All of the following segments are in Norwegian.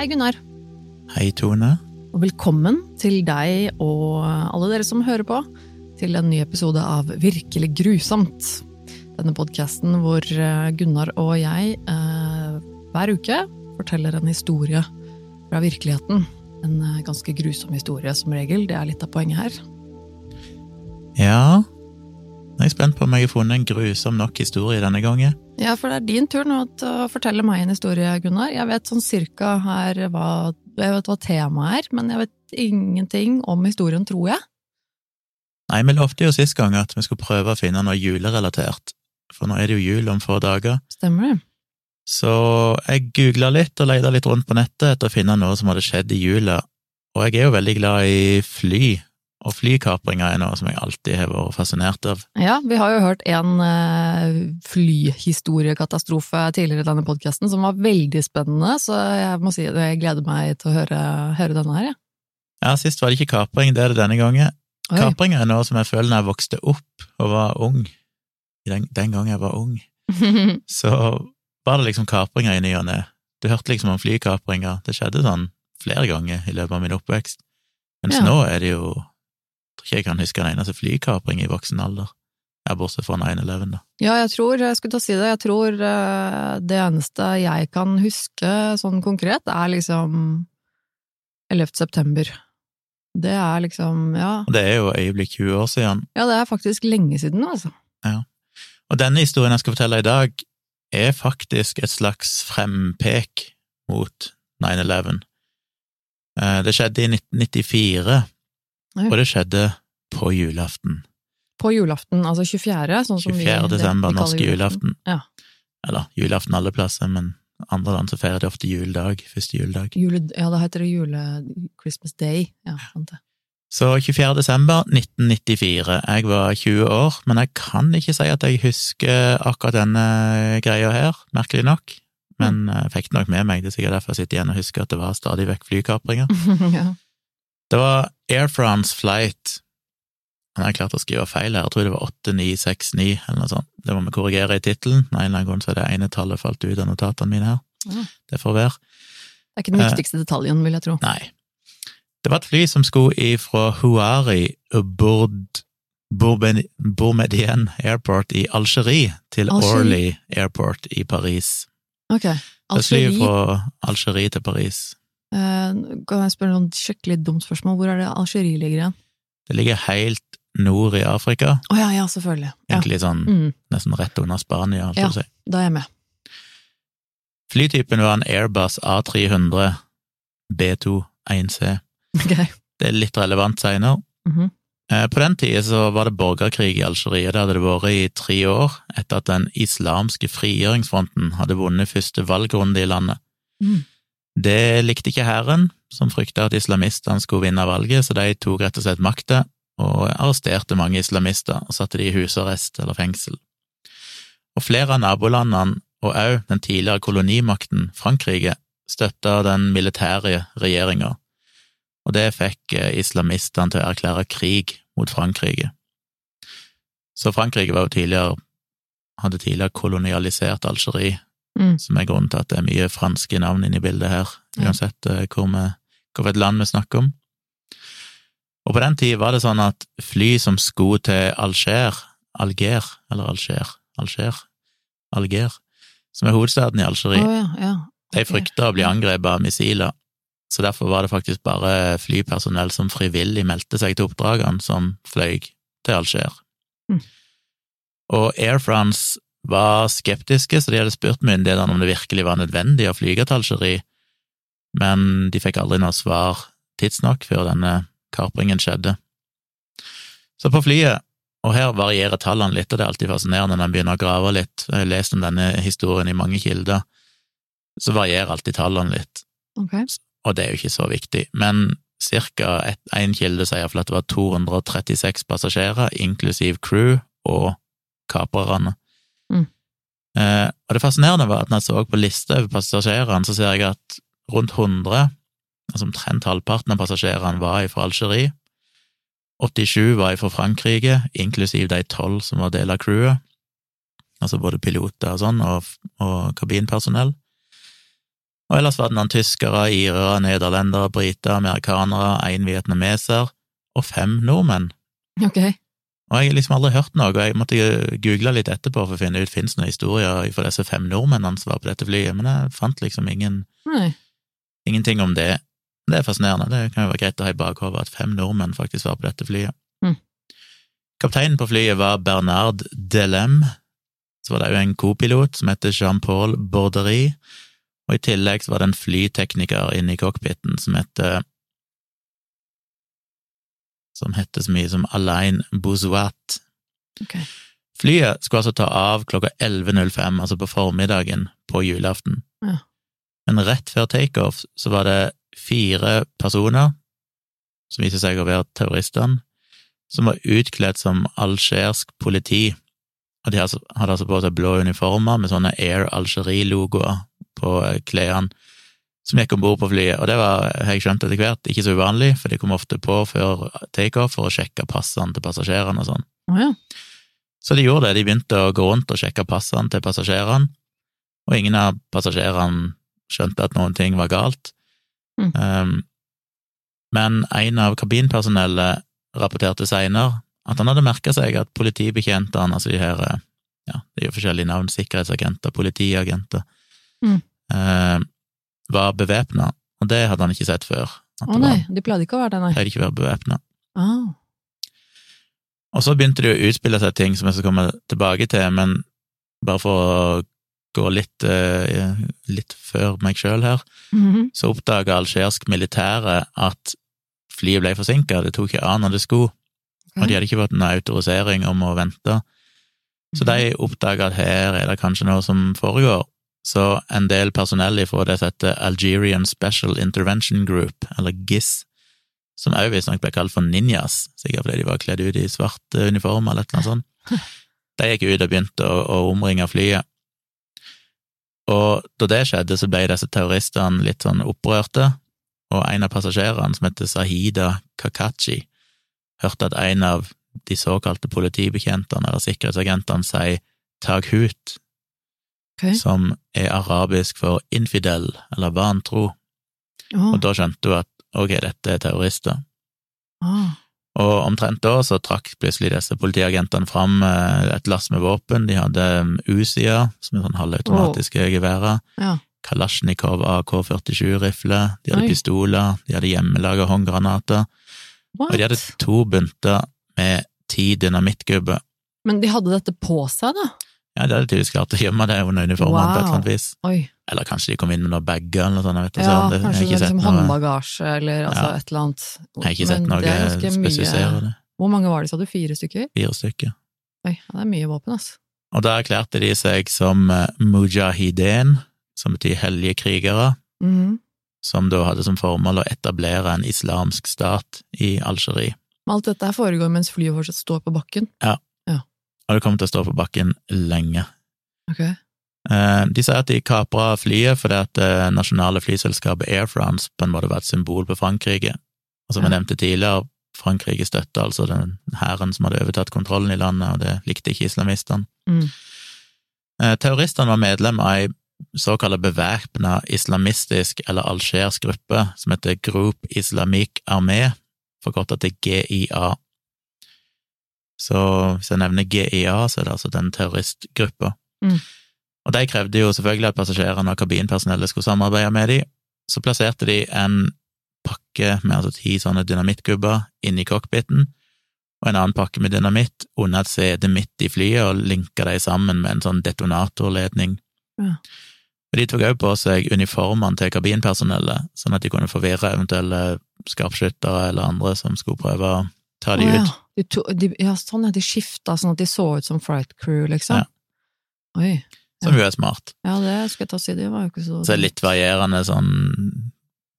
Hei, Gunnar. Hei, Tone. Og velkommen til deg og alle dere som hører på, til en ny episode av Virkelig grusomt. Denne podkasten hvor eh, Gunnar og jeg eh, hver uke forteller en historie fra virkeligheten. En eh, ganske grusom historie, som regel. Det er litt av poenget her. Ja, nå er jeg spent på om jeg har funnet en grusom nok historie denne gangen. Ja, for det er din tur nå til å fortelle meg en historie, Gunnar. Jeg vet sånn cirka her hva, jeg vet hva temaet er, men jeg vet ingenting om historien, tror jeg. Nei, vi lovte jo sist gang at vi skulle prøve å finne noe julerelatert, for nå er det jo jul om få dager. Stemmer det? Så jeg googla litt og leita litt rundt på nettet etter å finne noe som hadde skjedd i jula, og jeg er jo veldig glad i fly, og flykapringer er noe som jeg alltid har vært fascinert av. Ja, vi har jo hørt en uh, flyhistoriekatastrofe tidligere i denne podkasten som var veldig spennende, så jeg må si at jeg gleder meg til å høre, høre denne her, jeg. Ja. ja, sist var det ikke kapring, det er det denne gangen. Oi. Kapringer er noe som jeg føler når jeg vokste opp og var ung, den, den gangen jeg var ung, så var det liksom kapringer i ny og ne. Du hørte liksom om flykapringer, det skjedde sånn flere ganger i løpet av min oppvekst, mens Ja. nå er det jo tror ikke jeg kan huske en eneste flykapring i voksen alder, ja, bortsett fra 9-11, da. Ja, jeg tror, jeg skulle til å si det, jeg tror eh, det eneste jeg kan huske sånn konkret, er liksom 11. september. Det er liksom, ja det er jo øyeblikk 20 år siden, Ja, det er faktisk lenge siden altså. og denne historien jeg skal fortelle i dag, er faktisk et slags frempek mot 9-11. Eh, Det skjedde i 1994, Oi. Og det skjedde på julaften. På julaften, altså 24., sånn som vi 24. desember, norsk norske julaften. Ja. Eller julaften alle plasser, men andre land så feirer de ofte juledag, første juledag. Jule, ja, da heter det jule... Christmas Day. Ja, sant det. Så 24. desember 1994. Jeg var 20 år, men jeg kan ikke si at jeg husker akkurat denne greia her, merkelig nok. Men Mm. jeg fikk det nok med meg, det er sikkert derfor jeg sitter igjen og husker at det var stadig vekk flykapringer. ja. Det var Air France flight Han har klart å skrive feil her, jeg tror det var 8969 eller noe sånt. Det må vi korrigere i tittelen. Av en eller annen grunn så er det ene tallet falt ut av notatene mine her. Ja. Det får være. Det er ikke den Eh. viktigste detaljen, vil jeg tro. Nei. Det var et fly som skulle ifra Huari Bourd, Bourben- Bourmedien Airport i Algerie til Algerie. Orly Airport i Paris. Ok. Det flyr Algerie, fra Algerie til Paris. Eh, kan jeg spørre noen skikkelig dumt spørsmål? Hvor er det Algerie ligger igjen? Det ligger helt nord i Afrika, Å ja, ja, selvfølgelig. Ja. egentlig sånn Mm, nesten rett under Spania, holdt jeg Ja. på å si. da er jeg med. Flytypen var en Airbus A300 B2-1C. Okay. Det er litt relevant seinere. Mhm. Eh, På den tida så var det borgerkrig i Algerie, det hadde det vært i tre år etter at den islamske frigjøringsfronten hadde vunnet første valgrunde i landet. Mm. Det likte ikke hæren, som frykta at islamistene skulle vinne valget, så de tok rett og slett makta og arresterte mange islamister og satte de i husarrest eller fengsel. Og flere av nabolandene, og òg den tidligere kolonimakten Frankrike, støtta den militære regjeringa, og det fikk eh, islamistene til å erklære krig mot Frankrike. Så Frankrike var jo tidligere, hadde tidligere kolonialisert Algerie, Mm. som er grunnen til at det er mye franske navn inne i bildet her, uansett eh, hvor vi, hvilket land vi snakker om. Og på den tid var det sånn at fly som skulle til Alger, Alger, eller Alger, Alger, Alger, som er hovedstaden i Algerie, oh, ja, ja. de ok. frykta å bli angrepet av missiler, så derfor var det faktisk bare flypersonell som frivillig meldte seg til oppdragene, som fløy til Alger. Mm. Og Air France var skeptiske, så de hadde spurt myndighetene om det virkelig var nødvendig å flyge til Algerie, men de fikk aldri noe svar tidsnok før denne kapringen skjedde. Så på flyet, og her varierer tallene litt, og det er alltid fascinerende når en begynner å grave litt, jeg har lest om denne historien i mange kilder, så varierer alltid tallene litt, okay. og det er jo ikke så viktig, men cirka én kilde sier iallfall at det var 236 passasjerer, inklusiv crew og kaprerne. Eh, og det fascinerende var at når jeg så på lista over passasjerene, så ser jeg at rundt 100, altså omtrent halvparten av passasjerene, var fra Algerie. 87 var fra Frankrike, inklusiv de tolv som var del av crewet, altså både piloter og sånn, og, og kabinpersonell. Og ellers var det noen tyskere, irere, nederlendere, briter, amerikanere, én vietnameser og fem nordmenn. Ok. Og jeg har liksom aldri hørt noe, og jeg måtte google litt etterpå for å finne ut om det noen historier for disse fem nordmennene som var på dette flyet, men jeg fant liksom ingen, Nei. ingenting om det. Det er fascinerende, det kan jo være greit å ha i bakhodet at fem nordmenn faktisk var på dette flyet. Mm. Kapteinen på flyet var Bernard Delem, så var det jo en kopilot som heter Jean-Paul Borderie, og i tillegg så var det en flytekniker inne i cockpiten som heter som heter så mye som Alain Bouzouat. Okay. Flyet skulle altså ta av klokka 11.05, altså på formiddagen på julaften. Ja. Men rett før takeoff så var det fire personer, som viser seg å være terroristene, som var utkledd som algerisk politi. Og de hadde hadde altså på seg blå uniformer med sånne Air Algerie-logoer på eh, klærne, som gikk om bord på flyet. Og det var, har jeg skjønt etter hvert, ikke så uvanlig, for de kom ofte på før takeoff for å sjekke passene til passasjerene og sånn. Oh, ja. Så de gjorde det, de begynte å gå rundt og sjekke passene til passasjerene, og ingen av passasjerene skjønte at noen ting var galt. Mm. Um, men en av kabinpersonellet rapporterte seinere at han hadde merka seg at politibetjentene, altså de her ja, det er jo forskjellige navn, sikkerhetsagenter, politiagenter, Mm. eh, var bevæpna, og det hadde han ikke sett før. Å oh, nei, de pleide ikke å være det, nei. pleide ikke å være bevæpna. Ah. Og så begynte det å utspille seg ting som jeg skal komme tilbake til, men bare for å gå litt, eh, litt før meg sjøl her, Mhm. så oppdaga algerisk militære at flyet ble forsinka, det tok ikke av når det skulle, og de hadde ikke fått noen autorisering om å vente. Så de oppdaga at her er det kanskje noe som foregår. Så en del personell fra det som heter Algerian Special Intervention Group, eller GIS, som òg visstnok ble kalt for ninjas, sikkert fordi de var kledd ut i svart eh, uniform eller annet sånt, de gikk ut og begynte å, å omringe flyet. Og da det skjedde, så ble disse terroristene litt sånn opprørte, og en av passasjerene, som heter Sahida Kakachi, hørte at en av de såkalte politibetjentene eller sikkerhetsagentene sier taghut, Ok. som er arabisk for infidel eller vantro, Oh. og da skjønte hun at ok, dette er terrorister. Oh. Og omtrent da så trakk plutselig disse politiagentene fram eh, et lass med våpen. De hadde Usia, som er sånn halvautomatiske geværer, Ja. Kalasjnikov AK-47-rifle, de hadde Oi. pistoler, de hadde hjemmelaga håndgranater, What? og de hadde to bunter med ti dynamittgubber. Men de hadde dette på seg, da? Ja, de hadde tydeligvis klart å gjemme det under uniformen på et eller annet vis. Oi. Eller kanskje de kom inn med noen bager eller noe sånt, vet ikke. Ja. Det- kanskje det er liksom noe- håndbagasje eller altså Ja. et eller annet. Jeg har ikke sett Men noe det er spesifiserende. Hvor mange var det, sa du? Fire stykker? Fire stykker. Oi, ja, det er mye våpen, altså. Og da erklærte de seg som eh, mujahideen, som betyr hellige krigere, Mhm. som da hadde som formål å etablere en islamsk stat i Algerie. Alt dette foregår mens flyet fortsatt står på bakken. Og det kommer til å stå på bakken lenge. Ok. Eh, De sier at de kapra flyet fordi at det nasjonale flyselskapet Air France på en måte var et symbol på Frankrike. Og som jeg nevnte tidligere, Frankrike støtta altså den hæren som hadde overtatt kontrollen i landet, og det likte ikke islamistene. Mm. Eh, Terroristene var medlem av ei såkalt bevæpna islamistisk eller algerisk gruppe som heter Group Islamique Armé, forkorta til GIA. Så hvis jeg nevner GIA, så er det altså den terroristgruppa. Mm. Og de krevde jo selvfølgelig at passasjerene og kabinpersonellet skulle samarbeide med dem. Så plasserte de en pakke med altså ti sånne dynamittgubber inni cockpiten, og en annen pakke med dynamitt under et sete midt i flyet, og linka de sammen med en sånn detonatorledning. Ja. Og de tok også på seg uniformene til kabinpersonellet, sånn at de kunne forvirre eventuelle skarpskyttere eller andre som skulle prøve å ta de ja. ut. De to, de, ja, sånn, at De skifta sånn at de så ut som Fright Crew, liksom. Ja. Oi. Som jo er smart. Ja, det skal jeg ta si, det var jo ikke så Så det er litt varierende sånn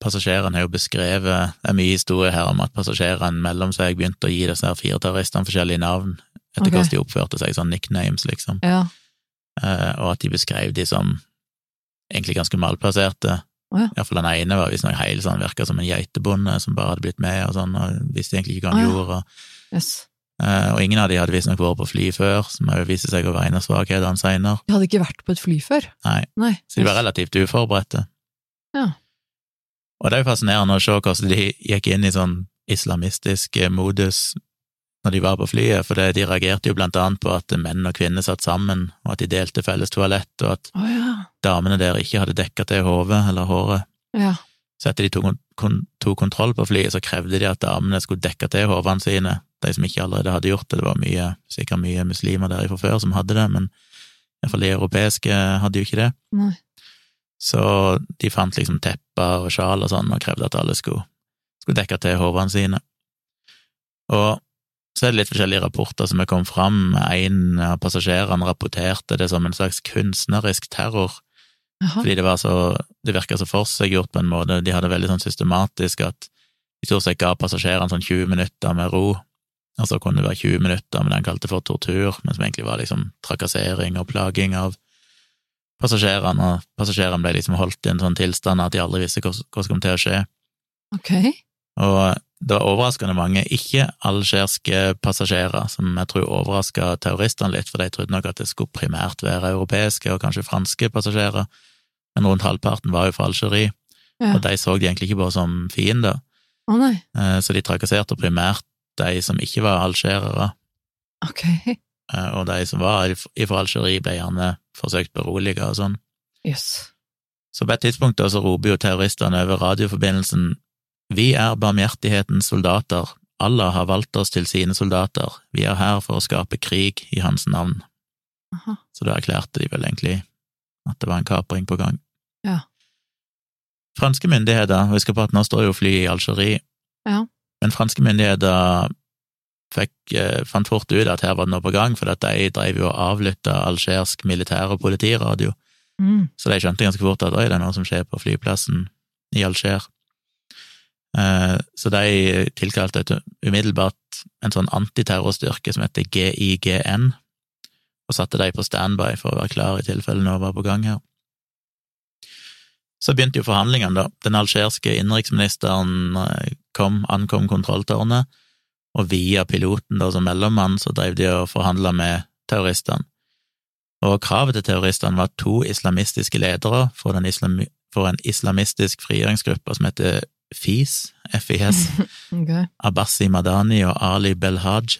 Passasjerene har jo beskrevet Det er mye historie her om at passasjerene mellom seg begynte å gi disse her fire terroristene forskjellige navn etter okay. hvordan de oppførte seg, sånn nicknames, liksom. Ja. Eh, og at de beskrev de som egentlig ganske malplasserte. Å ja. Iallfall den ene var visstnok helt sånn, virka som en geitebonde som bare hadde blitt med og sånn, og visste egentlig ikke hva han oh, ja. gjorde. Og, Yes. eh, og ingen av de hadde visstnok vært på fly før, som òg viste seg å være en av svakhetene seinere. De hadde ikke vært på et fly før. Nei, Nei. så de var relativt uforberedte. Ja. Og det er jo fascinerende å se hvordan de gikk inn i sånn islamistisk eh, modus når de var på flyet, for de reagerte jo blant annet på at menn og kvinner satt sammen, og at de delte felles toalett, og at oh, ja. damene der ikke hadde dekka til hodet eller håret. Ja. Så etter de tok, kon tok kontroll på flyet, så krevde de at damene skulle dekke til hodene sine, de som ikke allerede hadde gjort det. Det var mye, sikkert mye muslimer der fra før som hadde det, men iallfall de europeiske hadde jo ikke det. Nei. Så de fant liksom tepper og sjal og sånn, og krevde at alle skulle, skulle dekke til hodene sine. Og så er det litt forskjellige rapporter som er kommet fram. En av passasjerene rapporterte det som en slags kunstnerisk terror, Aha. fordi det var så Det virka så forseggjort på en måte. De hadde veldig sånn systematisk at de stort sett ga passasjerene sånn 20 minutter med ro, og så kunne det være 20 minutter med det han kalte for tortur, men som egentlig var liksom trakassering og plaging av passasjerene, og passasjerene ble liksom holdt i en sånn tilstand at de aldri visste hva som kom til å skje. Ok. Og det var overraskende mange ikke-algeriske passasjerer, som jeg tror overraska terroristene litt, for de trodde nok at det skulle primært være europeiske og kanskje franske passasjerer, men rundt halvparten var jo fra Algerie, Ja. og de så de egentlig ikke bare som fiender, eh, så de trakasserte primært de som ikke var algerere, Ok. eh, og de som var fra Algerie ble gjerne forsøkt beroliget og sånn. Yes. Så på et tidspunkt da så roper jo terroristene over radioforbindelsen Vi er barmhjertighetens soldater, Allah har valgt oss til sine soldater, vi er her for å skape krig i hans navn. Aha. Så da erklærte de vel egentlig at det var en kapring på gang. Ja. Franske myndigheter, husk på at nå står jo fly i Algerie, Ja. men franske myndigheter fikk, eh, fant fort ut at her var det noe på gang, for at de drev jo og avlytta algersk militær- og politiradio. Mm. Så de skjønte ganske fort at oi, det er noe som skjer på flyplassen i Alger. Eh, Så de tilkalte umiddelbart en sånn antiterrorstyrke som heter GIGN, og satte de på standby for å være klar i tilfelle noe var på gang her. Så begynte jo forhandlingene, da. Den algerske innenriksministeren eh, kom, ankom kontrolltårnet, og via piloten da som mellommann så drev de og forhandla med terroristene. Og kravet til terroristene var to islamistiske ledere for, den islami for en islamistisk frigjøringsgruppe som heter FIS, FIS, okay. Abbasi Madani og Ali Belhaj,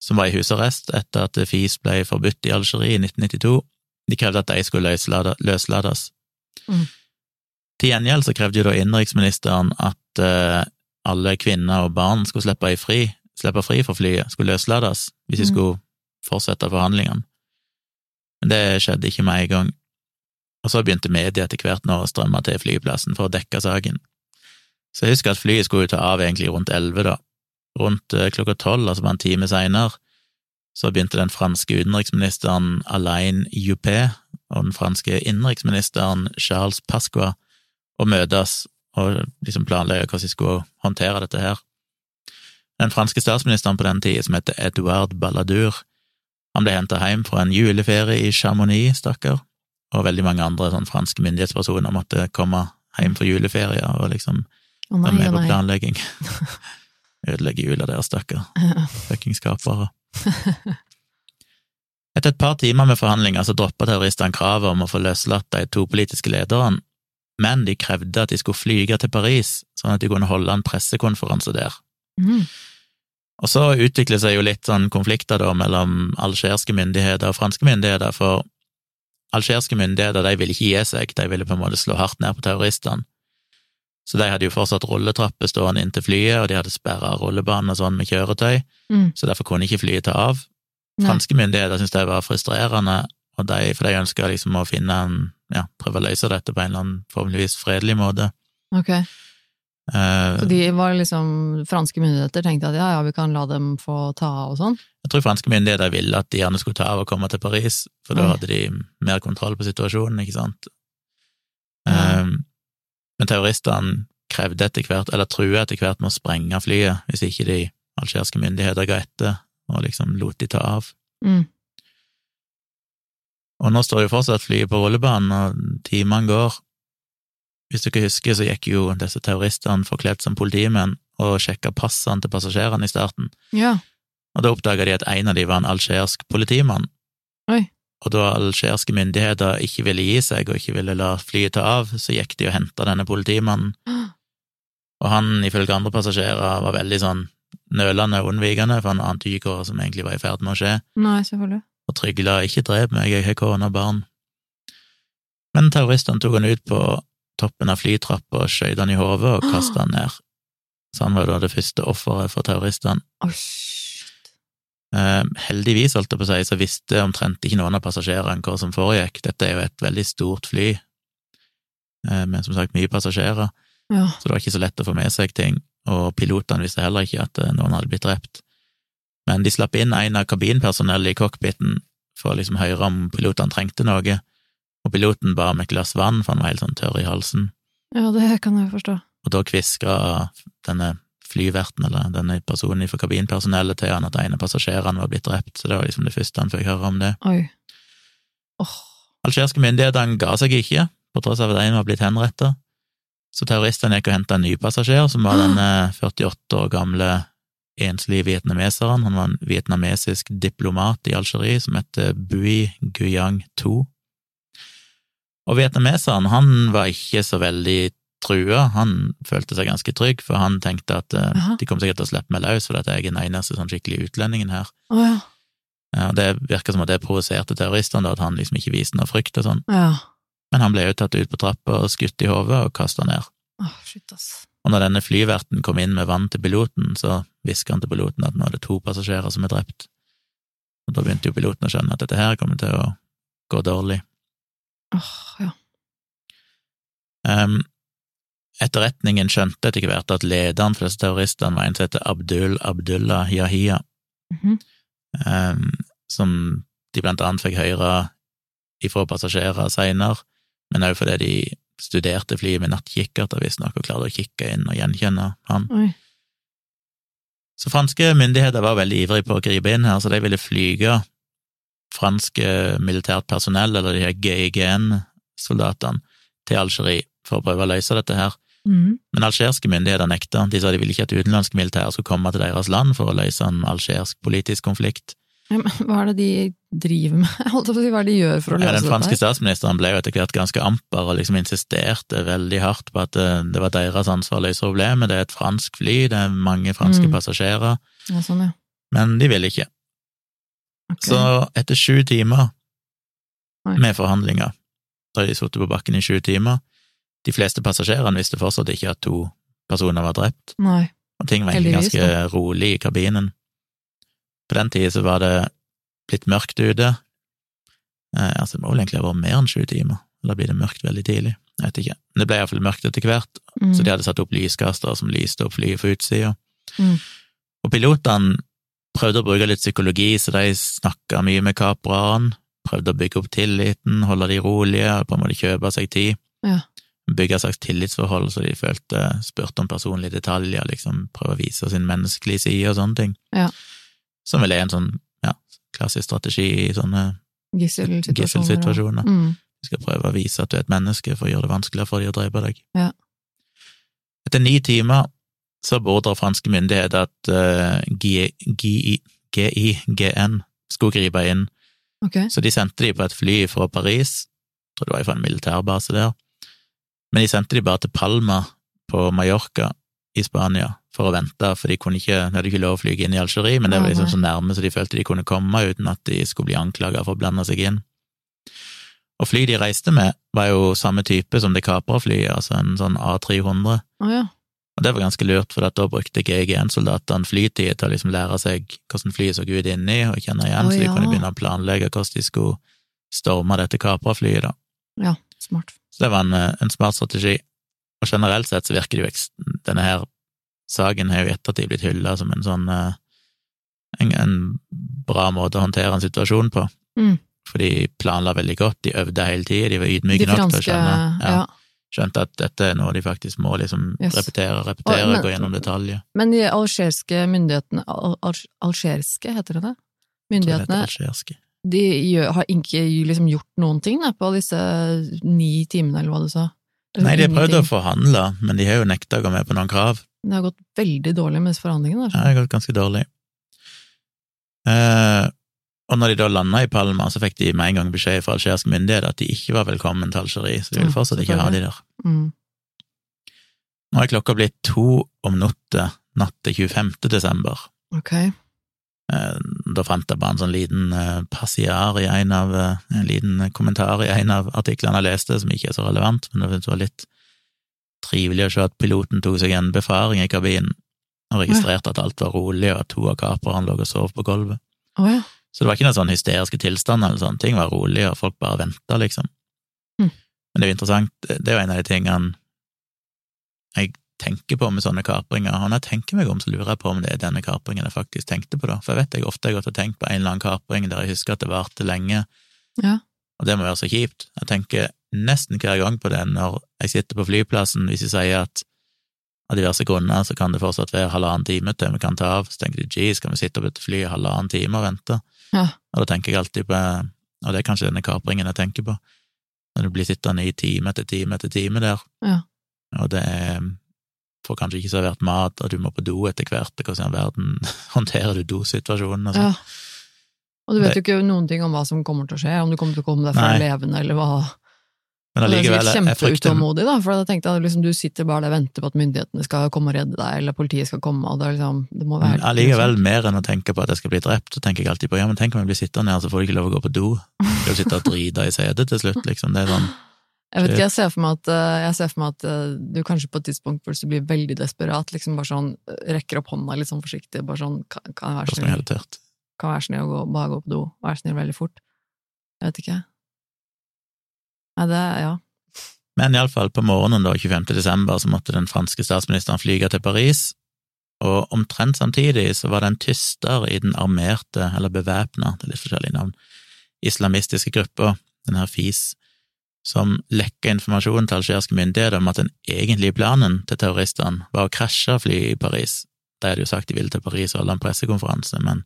som var i husarrest etter at FIS ble forbudt i Algerie i 1992. De krevde at de skulle løslates. Mm. Til gjengjeld så krevde jo da innenriksministeren at uh, alle kvinner og barn skulle slippe, fri, slippe fri fra flyet, skulle løslades, hvis de Mm. skulle fortsette forhandlingene. Men det skjedde ikke med en gang. Og så begynte media etter hvert nå å strømme til flyplassen for å dekke saken. Så jeg husker at flyet skulle ta av egentlig rundt elleve, da. Rundt eh, klokka tolv, altså bare en time seinere, så begynte den franske utenriksministeren Alain Juppé og den franske innenriksministeren Charles Pasqua å møtes og liksom planlegge hvordan de skulle håndtere dette her. Den franske statsministeren på den tida, som heter Edouard Balladur, han ble henta hjem fra en juleferie i Chamonix, stakkar, og veldig mange andre sånn franske myndighetspersoner måtte komme hjem fra juleferie og liksom Å nei, være med å på nei. planlegging. Ødelegger jula deres, stakkar. Fuckings kapere. Etter et par timer med forhandlinger så droppa terroristene kravet om å få løslatt de to politiske lederne, men de krevde at de skulle flyge til Paris, sånn at de kunne holde en pressekonferanse der. Mm. Og så utvikler seg jo litt sånn konflikter da mellom algerske myndigheter og franske myndigheter, for algerske myndigheter de ville ikke gi seg, de ville på en måte slå hardt ned på terroristene. Så de hadde jo fortsatt rulletrapper stående inntil flyet, og de hadde sperra rullebanen og sånn med kjøretøy, Mm. så derfor kunne ikke flyet ta av. Nei. Franske myndigheter syntes det var frustrerende, og de, for de ønska liksom å finne en, ja, prøve å løse dette på en eller annen formeligvis fredelig måte. Ok. Uh, Så de var liksom Franske myndigheter tenkte at ja, ja, vi kan la dem få ta av og sånn? Jeg tror franske myndigheter ville at de gjerne skulle ta av og komme til Paris, for da Oi. hadde de mer kontroll på situasjonen, ikke sant. Ja. Um, men terroristene krevde etter hvert, eller trua etter hvert med å sprenge flyet, hvis ikke de algeriske myndigheter ga etter og liksom lot de ta av. Mm. Og nå står jo fortsatt flyet på rullebanen, og timene går. Hvis du ikke husker, så gikk jo disse terroristene forkledd som politimenn og sjekka passene til passasjerene i starten. Ja. Og da oppdaga de at en av de var en algerisk politimann. Oi. Og da algeriske myndigheter ikke ville gi seg og ikke ville la flyet ta av, så gikk de og henta denne politimannen. Og han, ifølge andre passasjerer, var veldig sånn nølende og unnvikende, for han ante ikke hva som egentlig var i ferd med å skje, Nei, selvfølgelig. og trygla 'ikke drep meg, jeg har kone og barn'. Men terroristene tok han ut på toppen av flytrappa skjøt han i hodet og kasta han ned. Så han var da det første offeret for terroristene. Eh, heldigvis, holdt jeg på å si, så visste omtrent ikke noen av passasjerene hva som foregikk. Dette er jo et veldig stort fly, eh, med som sagt mye passasjerer, Ja. så det var ikke så lett å få med seg ting, og pilotene visste heller ikke at eh, noen hadde blitt drept. Men de slapp inn en av kabinpersonellet i cockpiten for å liksom høre om pilotene trengte noe, og piloten ba om et glass vann, for han var helt sånn tørr i halsen. ja, det kan jeg forstå. Og da kviska denne flyverten, eller denne personen fra kabinpersonellet, til han at en av passasjerene var blitt drept, så det var liksom det første han fikk høre om det. Oi. Åh, Algeriske myndigheter ga seg ikke, på tross av at en var blitt henrettet. Så terroristene gikk og henta en ny passasjer, som var denne 48 år gamle enslige vietnameseren. Han var en vietnamesisk diplomat i Algerie som het Bui Guyang Tu. Og vietnameseren, han var ikke så veldig trua, han følte seg ganske trygg, for han tenkte at eh, de kom sikkert til å slippe meg løs, for at jeg er den eneste sånn skikkelig utlendingen her. Oh, ja. Ja, og Det virker som at det provoserte terroristene, at han liksom ikke viste noe frykt og sånn. Ja. Men han ble jo tatt ut på trappa og skutt i hodet og kasta ned. Oh, shit. Og når denne flyverten kom inn med vann til piloten, så hvisker han til piloten at nå er det to passasjerer som er drept. Og da begynte jo piloten å skjønne at dette her kommer til å gå dårlig. Åh, ja. Ehm, etterretningen skjønte etter hvert at lederen for disse terroristene var en som heter Abdul Abdullah Yahia, -hmm. um, som de blant annet fikk høre ifra passasjerer seinere, men òg fordi de studerte flyet med nattkikkert, visstnok, og klarte å kikke inn og gjenkjenne han. Oi. Så franske myndigheter var veldig ivrige på å gripe inn her, så de ville flyge franske militært personell, eller de her GIGN-soldatene, til Algerie for å prøve å løse dette her. Mhm. Men algeriske myndigheter nekta. De sa de ville ikke at utenlandske militære skulle komme til deres land for å løse en algerisk politisk konflikt. Ja, men hva er det de driver med? Jeg på å si hva er det de gjør for å Ja, løse den franske dette? statsministeren ble jo etter hvert ganske amper og liksom insisterte veldig hardt på at det, det var deres ansvar å løse problemet. Det er et fransk fly, det er mange franske Mm. passasjerer, Ja, sånn, ja. men de ville ikke. Okay. Så etter sju timer med forhandlinger, da de sittet på bakken i sju timer, de fleste passasjerene visste fortsatt ikke at to personer var drept, Nei. og ting var egentlig ganske rolig i kabinen. På den tida så var det blitt mørkt ute. Eh, altså, det må vel egentlig ha vært mer enn sju timer, eller blir det mørkt veldig tidlig? Jeg vet ikke. Men det ble iallfall mørkt etter hvert, Mm. så de hadde satt opp lyskastere som lyste opp flyet fra utsida. Mm. Og pilotene prøvde å bruke litt psykologi, så de snakka mye med kaprerne, prøvde å bygge opp tilliten, holde de rolige, på en måte kjøpe seg tid. Ja. Bygge et slags tillitsforhold, så de følte spurte om personlige detaljer, liksom prøve å vise sin menneskelige side og sånne ting. Ja. Som vel er en sånn ja, klassisk strategi i sånne Gisselsituasjoner. gisselsituasjoner. Mm. Du skal prøve å vise at du er et menneske for å gjøre det vanskeligere for dem å drepe deg. Ja. Etter ni timer så beordrer franske myndigheter at uh, GIGN skulle gripe inn, Okay. så de sendte de på et fly fra Paris, jeg tror det var fra en militærbase der, men de sendte de bare til Palma på Mallorca i Spania for å vente, for de kunne ikke, de hadde ikke lov å flyge inn i Algerie, men det var liksom så nærme så de følte de kunne komme uten at de skulle bli anklaget for å blande seg inn. Og flyet de reiste med, var jo samme type som det kapra flyet, altså en sånn A300. Oh, ja. Og det var ganske lurt, for da brukte GIGN-soldatene flytid til å liksom lære seg hvordan flyet så ut inni, og kjenne igjen, Å, så de kunne begynne å planlegge hvordan de skulle storme dette kapra flyet, da. ja. Smart. Så det var en, eh, en smart strategi. Og generelt sett så virker det jo Denne her saken har jo i ettertid blitt hylla som en sånn eh, en, en bra måte å håndtere en situasjon på. Mm. For de planla veldig godt, de øvde hele tida, de var De ydmyke nok til å skjønne ja, ja. skjønte at dette er noe de faktisk må liksom Yes. repetere, repetere, Og- men- gå gjennom detaljer. Men de algeriske myndighetene al al Algeriske, heter det det? Tror det algeriske. De gjør, har ikke liksom gjort noen ting da, på disse ni timene, eller hva du sa? Eller Nei, de har prøvd å forhandle, men de har jo nekta å gå med på noen krav. Det har gått veldig dårlig med disse forhandlingene. Ja, det har gått ganske dårlig. Eh, Og når de da landa i Palma, så fikk de med en gang beskjed fra algeriske myndigheter at de ikke var velkommen til Algerie, så de ville fortsatt ikke ha de der. Mm. Nå er klokka blitt to om natta natt til 25. desember. Ok. Eh, Da fant jeg bare en sånn liten eh, passiar i en av eh, En liten kommentar i en av artiklene jeg leste, som ikke er så relevant, men det var litt trivelig å se at piloten tok seg en befaring i kabinen og registrerte at alt var rolig, og at to av kaperne lå og sov på gulvet. Oh, ja. Så det var ikke noen sånn hysteriske tilstander eller sånne ting var rolig, og folk bare venta, liksom. Mm. Men det er jo interessant, det er jo en av de tingene jeg tenker på med sånne kapringer, og når jeg tenker meg om, så lurer jeg på om det er denne kapringen jeg faktisk tenkte på, da, for jeg vet jeg ofte har gått og tenkt på en eller annen kapring der jeg husker at det varte lenge, Ja. og det må være så kjipt. Jeg tenker nesten hver gang på det når jeg sitter på flyplassen, hvis de sier at av diverse grunner så kan det fortsatt være halvannen time til vi kan ta av, så tenker de gee, kan vi sitte på fly i halvannen time og vente? Ja. Og da tenker jeg alltid på, og det er kanskje denne kapringen jeg tenker på, når du blir sittende i time etter time etter time der, Ja. og det er får kanskje ikke servert mat, og du må på do etter hvert, og hvordan i all verden håndterer du dosituasjonen og sånn. ja. Og du vet jo ikke noen ting om hva som kommer til å skje, om du kommer til å komme deg fra levende, eller hva. Men allikevel, kjempeutålmodig, da, for jeg tenkte at liksom, du sitter bare der og venter på at myndighetene skal komme og redde deg, eller politiet skal komme, og det liksom Det må være allikevel, mer enn å tenke på at jeg skal bli drept, så tenker jeg alltid på ja, men tenk om jeg blir sittende her, så får du ikke lov å gå på do. Du sitte og drite i setet til slutt, liksom. Det er sånn Jeg vet ikke, jeg ser at, eh, jeg ser for meg at eh, du kanskje på et tidspunkt hvor du blir veldig desperat, liksom bare sånn eh, rekker opp hånda litt sånn forsiktig, bare sånn kan, kan jeg være snill, kan være snill gå, bare gå på do, være snill veldig fort. Jeg vet ikke. Nei, det, ja. Men iallfall, på morgenen da, 25. desember, så måtte den franske statsministeren flyge til Paris, og omtrent samtidig så var det en tyster i den armerte, eller bevæpna, det er litt forskjellige navn, islamistiske gruppa, den her FIS, som lekka informasjon til algeriske myndigheter om at den egentlige planen til terroristene var å krasje flyet i Paris. De hadde jo sagt de ville til Paris og holde en pressekonferanse, men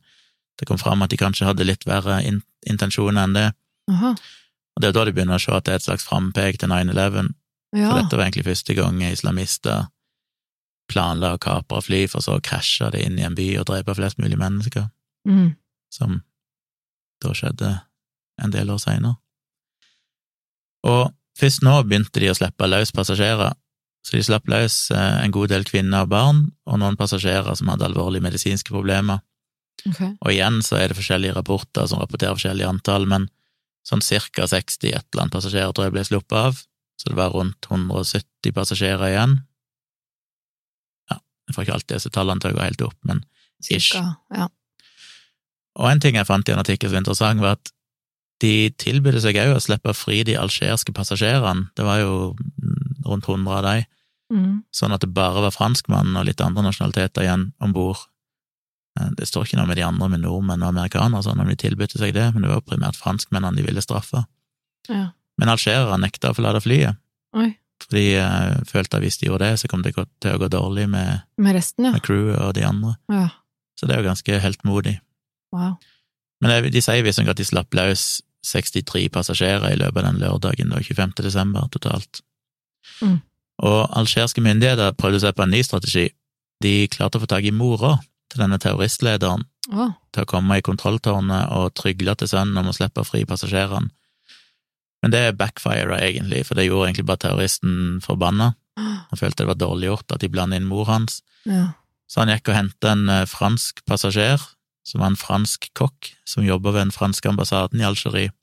det kom fram at de kanskje hadde litt verre in intensjoner enn det. Aha. Og det er da de begynner å se at det er et slags frampek til 9-11, Ja. for dette var egentlig første gang islamister planla å kapre fly, for så å krasje det inn i en by og drepe flest mulig mennesker, Mm. som da skjedde en del år seinere. Og først nå begynte de å slippe løs passasjerer, så de slapp løs eh, en god del kvinner og barn, og noen passasjerer som hadde alvorlige medisinske problemer. Okay. Og igjen så er det forskjellige rapporter som rapporterer forskjellige antall, men sånn cirka 60 et eller annet passasjerer tror jeg ble sluppet av, så det var rundt 170 passasjerer igjen. Ja, jeg får ikke alltid disse tallene til å gå helt opp, men Ish. Cirka. Ja. Og en ting jeg fant i en artikkel som var interessant, var at de tilbød seg òg å slippe fri de algeriske passasjerene, det var jo mm, rundt 100 av de, Mm. sånn at det bare var franskmannen og litt andre nasjonaliteter igjen om bord. Det står ikke noe med de andre med nordmenn og amerikanere, sånn om de tilbød seg det, men det var jo primært franskmennene de ville straffe. ja. Men algerierne nekta å forlate flyet, Oi. for de eh, følte at hvis de gjorde det, så kom det til å gå dårlig med, Med resten, ja. med crewet og de andre. ja. Så det er jo ganske heltmodig. Wow. Men de sier visstnok at de slapp løs 63 passasjerer i løpet av den lørdagen, da, 25. desember, totalt. Mm. Og algeriske myndigheter prøvde seg på en ny strategi. De klarte å få tak i mora til denne terroristlederen oh. til å komme i kontrolltårnet og trygle til sønnen om å slippe fri passasjerene. Men det backfira egentlig, for det gjorde egentlig bare terroristen forbanna. Han følte det var dårlig gjort at de blandet inn mor hans. ja. Så han gikk og hentet en eh, fransk passasjer, som var en fransk kokk, som jobba ved den franske ambassaden i Algerie,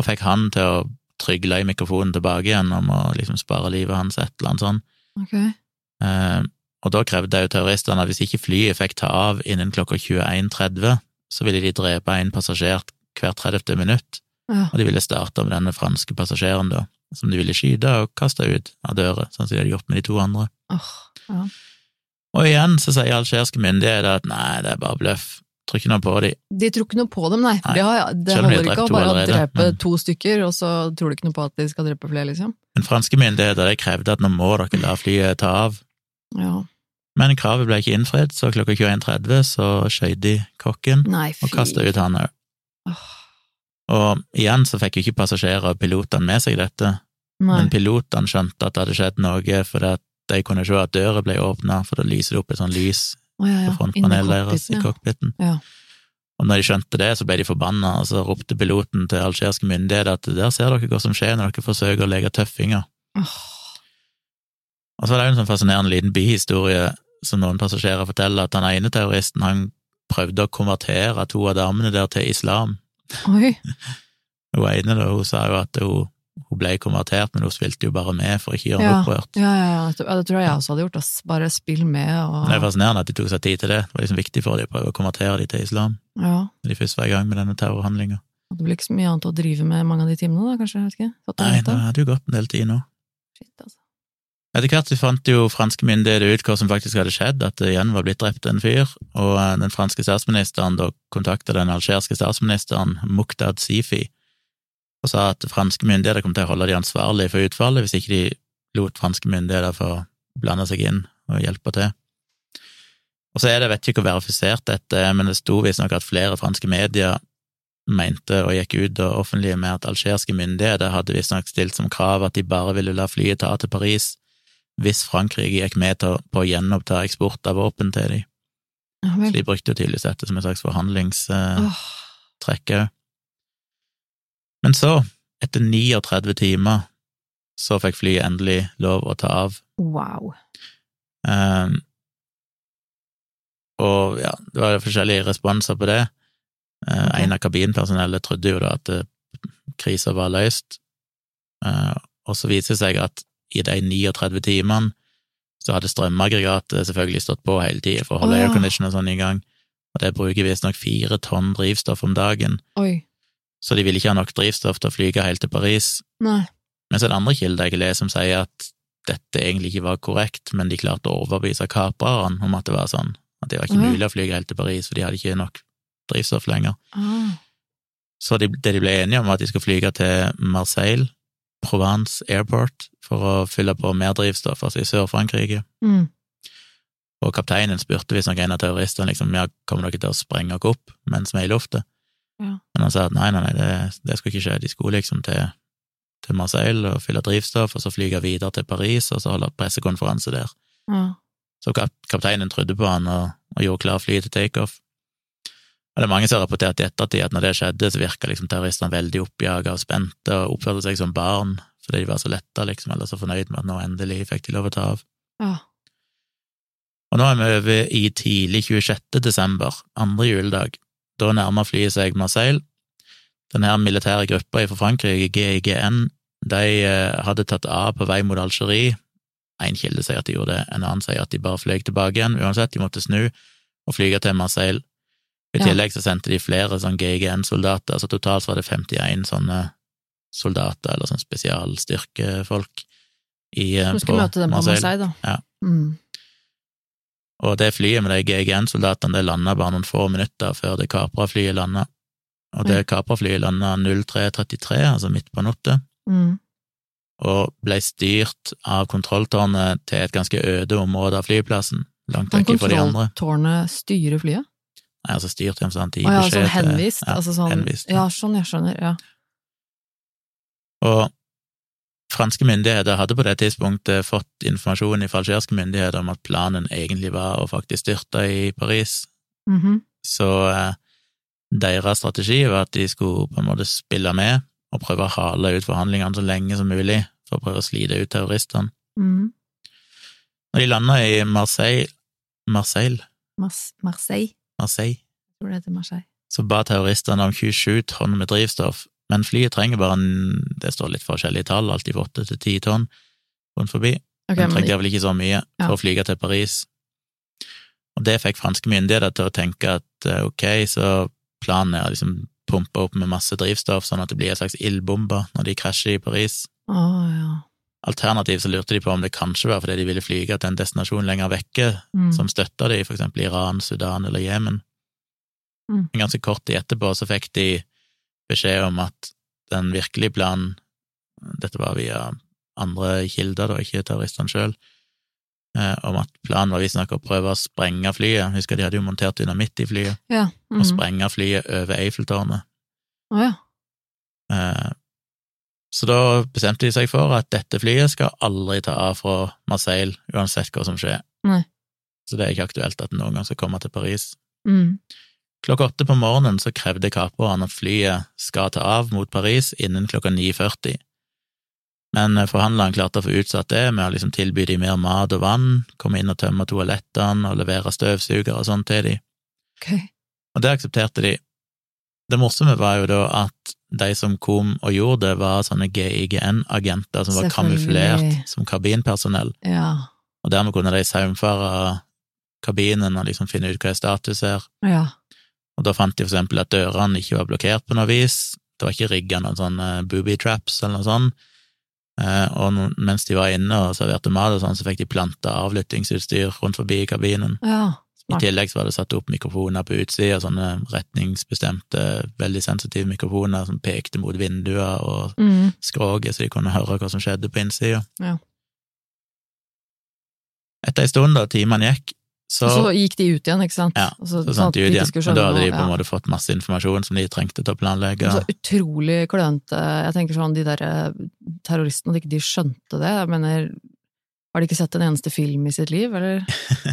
og fikk han til å trygle i mikrofonen tilbake igjen om å liksom spare livet hans, et eller annet sånt. Okay. Eh, og da krevde jo terroristene at hvis ikke flyet fikk ta av innen klokka 21.30, så ville de drepe en passasjer hvert 30. minutt, Ja. og de ville starte med denne franske passasjeren da, som de ville skyte og kaste ut av døra, sånn som de hadde gjort med de to andre. Oh, ja. Og igjen så sier algeriske myndigheter at nei, det er bare bløff, tror ikke noe på de. De tror ikke noe på dem, nei. Nei. Det, har, det holder ikke å bare drepe men- to stykker, og så tror du ikke noe på at de skal drepe flere, liksom. Men franske myndigheter de krevde at nå må dere la flyet ta av. Ja. Men kravet ble ikke innfridd, så klokka 21.30 så skjøt de kokken Nei, og kasta ut han òg. Og igjen så fikk jo ikke passasjerer og pilotene med seg dette, Nei. men pilotene skjønte at det hadde skjedd noe fordi at de kunne se at døra ble åpna, for da lyser det opp et sånt lys Å, ja, ja. på frontpanelet deres i cockpiten, cockpiten. Ja. Og når de skjønte det, så ble de forbanna, og så ropte piloten til algeriske myndigheter at der ser dere hva som skjer når dere forsøker å leke tøffinger. Oh. Og så er det jo en sånn fascinerende liten bihistorie som noen passasjerer forteller, at den ene terroristen han prøvde å konvertere to av damene der til islam. Oi. Hun ene da, hun sa jo at hun, hun ble konvertert, men hun spilte jo bare med for ikke å gjøre Ja. opprørt. Ja, ja, ja, det- tror jeg jeg også hadde gjort. Ass. Bare spill med og Det er fascinerende at de tok seg tid til det. Det var liksom viktig for dem å prøve å konvertere dem til islam Ja. de først var i gang med denne terrorhandlinga. Det blir ikke så mye annet å drive med mange av de timene, da, kanskje? jeg Vet ikke. Satt Nei, det hadde jo gått en del tid nå. Shit, altså. Etter hvert så fant jo franske myndigheter ut hva som faktisk hadde skjedd, at det igjen var blitt drept en fyr, og den franske statsministeren da kontakta den algeriske statsministeren Muqdad Sifi og sa at franske myndigheter kom til å holde de ansvarlige for utfallet hvis ikke de lot franske myndigheter få blande seg inn og hjelpe til. Og så er det, jeg vet ikke hvor verifisert dette er, men det sto visstnok at flere franske medier mente og gikk ut og offentlige med at algeriske myndigheter hadde visstnok stilt som krav at de bare ville la flyet ta til Paris hvis Frankrike gikk med på å gjenoppta eksport av våpen til dem. Oh, Så de brukte jo tydeligvis dette som en slags forhandlingstrekk Åh, òg. Men så, etter 39 timer, så fikk flyet endelig lov å ta av. wow. Um, og ja, det var forskjellige responser på det. Uh, okay. En av kabinpersonellet trodde jo da at uh, krisa var løst, Uh, og så viser det seg at i de 39 timene så hadde strømaggregatet selvfølgelig stått på hele tida for å holde oh. aircondition og sånn i gang, og det bruker visstnok fire tonn drivstoff om dagen, Oi. Så de ville ikke ha nok drivstoff til å flyge helt til Paris. Nei. Men så er det andre kilder jeg leser som sier at dette egentlig ikke var korrekt, men de klarte å overbevise kaprerne om at det var sånn, at det var ikke mulig å flyge helt til Paris, for de hadde ikke nok drivstoff lenger. Ah. Så de, det de ble enige om, var at de skulle flyge til Marseille, Provence Airport, for å fylle på mer drivstoff, altså i Sør-Frankrike. Mm. Og kapteinen spurte visstnok en av terroristene liksom, ja, kommer dere til å sprenge dere opp mens vi er i lufta? Ja. Men han sa at nei, nei, nei, det, det skulle ikke skje, de skulle liksom til, til Marseille og fylle drivstoff, og så flyge videre til Paris, og så holde pressekonferanse der. Ja. Så kap kapteinen trodde på han og, og gjorde klar flyet til takeoff. Og det er mange som har rapportert i ettertid at når det skjedde, så virka liksom terroristene veldig oppjaga og spente og oppførte seg som barn fordi de var så letta, liksom, eller så fornøyd med at nå endelig fikk de lov å ta av. ja. Og nå er vi over i tidlig 26. desember, andre juledag. Da nærmer flyet seg Marseille. Den her militære gruppa fra Frankrike, GIGN, de eh, hadde tatt av på vei mot Algerie. En kilde sier at de gjorde det, en annen sier at de bare fløy tilbake igjen. Uansett, de måtte snu og flyge til Marseille. I tillegg så sendte de flere sånn GIGN-soldater, så totalt var det 51 sånne soldater, eller sånn spesialstyrkefolk, i, eh, på skulle møte dem på Marseille. Marseille, da. Ja. Mm. Og det flyet med de GGN-soldatene det landa bare noen få minutter før det Capra-flyet landa. Og det Capra-flyet landa 03.33, altså midt på natta, Mm. og ble styrt av kontrolltårnet til et ganske øde område av flyplassen, langt Kan vekk fra de andre. kontrolltårnet styre flyet? Nei, altså styrt gjennom sånn Å ja, beskjed sånn til- henvist? Ja, altså sånn, henvist, ja. ja, sånn, jeg skjønner. Ja. Og franske myndigheter hadde på det tidspunktet fått informasjon fra algeriske myndigheter om at planen egentlig var å faktisk styrte i Paris, Mhm. Så eh, deres strategi var at de skulle på en måte spille med og prøve å hale ut forhandlingene så lenge som mulig for å prøve å slite ut terroristene. Mhm. Når de landa i Marseille, Marseille, Mas Marseille, Marseille, jeg tror det heter Marseille. så ba terroristene om 27 tonn med drivstoff, men flyet trenger bare en, det står litt forskjellige tall, alltid fra åtte til 10 tonn rundt forbi. Okay, men, trengte vel ikke så mye Ja. for å flyge til Paris. Og det fikk franske myndigheter til å tenke at eh, ok, så planen er å liksom pumpe opp med masse drivstoff, sånn at det blir en slags ildbombe når de krasjer i Paris. Oh, ja. Alternativt så lurte de på om det kanskje var fordi de ville flyge til en destinasjon lenger vekke Mm. som støtta de, for eksempel Iran, Sudan eller Jemen. Mm. Men ganske kort tid etterpå så fikk de beskjed om at den virkelige planen, dette var via andre kilder, da, ikke terroristene sjøl, eh, om at planen var visstnok å prøve å sprenge flyet. Husker de hadde jo montert dynamitt i flyet, ja. og mhm. sprenge flyet over Eiffeltårnet. Oh, ja. Eh, Så da bestemte de seg for at dette flyet skal aldri ta av fra Marseille, uansett hva som skjer. Nei. Så det er ikke aktuelt at den noen gang skal komme til Paris. Mm. Klokka åtte på morgenen så krevde kaperne at flyet skal ta av mot Paris innen klokka 9.40. Men forhandlerne klarte å få utsatt det med å liksom tilby de mer mat og vann, komme inn og tømme toalettene og levere støvsugere og sånn til de. Okay. Og det aksepterte de. Det morsomme var jo da at de som kom og gjorde det, var sånne GIGN-agenter som var kamuflert som kabinpersonell, Ja. og dermed kunne de saumfare kabinen og liksom finne ut hva status er. Ja. Og da fant de for eksempel at dørene ikke var blokkert på noe vis, det var ikke rigga noen sånne booby traps eller noe sånt, Eh, og mens de var inne og serverte mat og sånn, så fikk de planta avlyttingsutstyr rundt forbi kabinen. ja. I tillegg så var det satt opp mikrofoner på utsida, sånne retningsbestemte, veldig sensitive mikrofoner som pekte mot vinduer og Mm. skroget, så de kunne høre hva som skjedde på innsida. Ja. Etter ei stund, da timene gikk, så, Og så gikk de ut igjen, ikke sant? Ja, Og så, så sånn de ut igjen. Men da hadde de på en måte fått masse informasjon som de trengte til å planlegge. Så utrolig klønete. Jeg tenker sånn, de der eh, terroristene, at ikke de skjønte det. Jeg mener, har de ikke sett en eneste film i sitt liv, eller?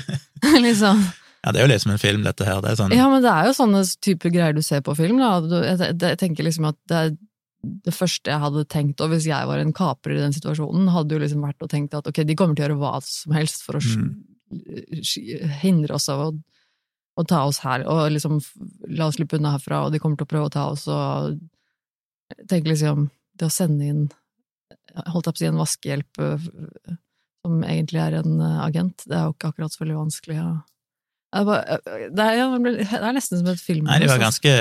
liksom. Ja, det er jo liksom en film, dette her. Det sånn Ja, men det er jo sånne typer greier du ser på film, da. Jeg, tenker liksom at det er det første jeg hadde tenkt, og hvis jeg var en kaper i den situasjonen, hadde jo liksom vært å tenke at ok, de kommer til å gjøre hva som helst for å sk- hindre oss av å, å ta oss her, og liksom la oss slippe unna herfra, og de kommer til å prøve å ta oss, og tenke tenker liksom, det å sende inn, holdt jeg på å si, en vaskehjelp øh, som egentlig er en øh, agent, det er jo ikke akkurat så veldig vanskelig, ja. Det det, er, det er nesten som et film. Nei, de var ganske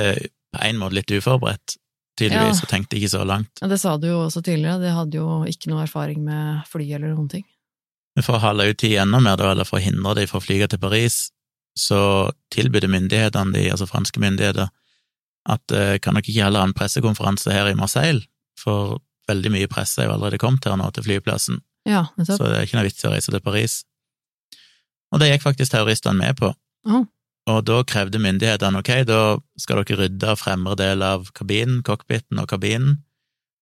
på en måte litt uforberedt, tydeligvis, Ja. og tenkte ikke så langt. Ja, Det sa du jo også tidligere, de hadde jo ikke noe erfaring med fly eller noen ting. For å holde ut tid enda mer, da, eller for å hindre dem fra å flyge til Paris, så tilbød myndighetene, de, altså franske myndigheter, at eh, kan dere ikke heller ha en pressekonferanse her i Marseille, for veldig mye presse er jo allerede kommet her nå til flyplassen, Ja, det så det er ikke noe vits i å reise til Paris. Og det gikk faktisk terroristene med på. Oh. Og da krevde myndighetene ok, da skal dere rydde fremre del av kabinen, cockpiten og kabinen,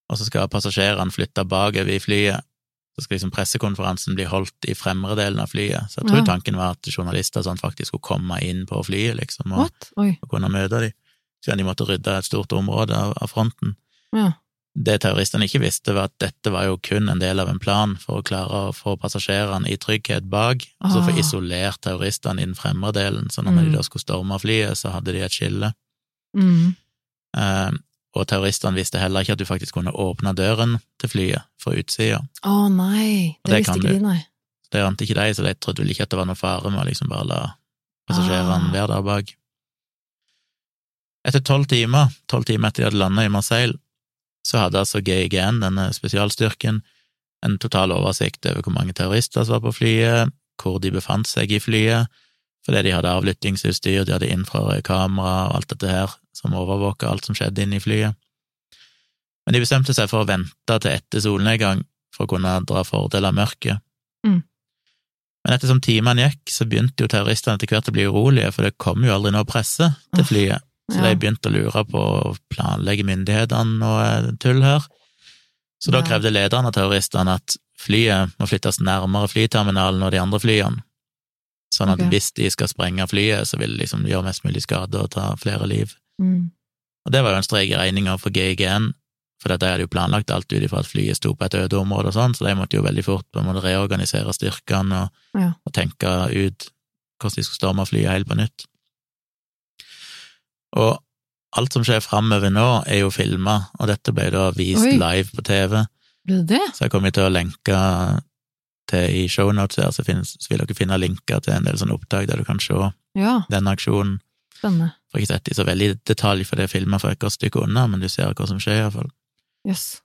og så skal passasjerene flytte bakover i flyet. Så skal liksom pressekonferansen bli holdt i fremre delen av flyet. Så jeg tror Ja. tanken var at journalister sånn faktisk skulle komme inn på flyet, liksom, og, og kunne møte dem. Siden de måtte rydde et stort område av, av fronten. Ja. Det terroristene ikke visste, var at dette var jo kun en del av en plan for å klare å få passasjerene i trygghet bak, og så få Ah. isolert terroristene i den fremre delen, så når Mm. de da skulle storme flyet, så hadde de et skille. Mm. Eh, og terroristene visste heller ikke at du faktisk kunne åpne døren til flyet fra utsida. Å nei, det, Det visste ikke du. de, nei. Det ante ikke de, så de trodde vel ikke at det var noe fare med å liksom bare la passasjerene Ah. være der bak. Etter tolv timer, tolv timer etter de hadde landet i Marseille, så hadde altså GIGN, denne spesialstyrken, en total oversikt over hvor mange terrorister som var på flyet, hvor de befant seg i flyet, fordi de hadde avlyttingsutstyr, de hadde infrarødkamera og alt dette her, som overvåka alt som skjedde inne i flyet. Men de bestemte seg for å vente til etter solnedgang for å kunne dra fordel av mørket. Mm. Men ettersom timene gikk, så begynte jo terroristene etter hvert å bli urolige, for det kom jo aldri noe presse til flyet. Så ja. de begynte å lure på å planlegge myndighetene og tull her. Så da krevde lederen av terroristene at flyet må flyttes nærmere flyterminalen og de andre flyene. Sånn at okay. hvis de skal sprenge flyet, så vil de liksom gjøre mest mulig skade og ta flere liv. Mm. Og det var jo en strek i regninga for GIGN, for de hadde jo planlagt alt ut ifra at flyet sto på et øde område og sånn, så de måtte jo veldig fort på en måte reorganisere styrkene og, Ja. og tenke ut hvordan de skulle storme flyet helt på nytt. Og alt som skjer framover nå, er jo filma, og dette ble da vist Oi. live på TV, Ble det det? så jeg kommer til å lenke til i shownotes her, så, finnes, så vil dere finne linker til en del sånne opptak der du kan se Ja, denne aksjonen. Spennende. Får ikke sett i så veldig detalj, for det er filma for et godt stykke unna, men du ser hva som skjer, iallfall. Yes.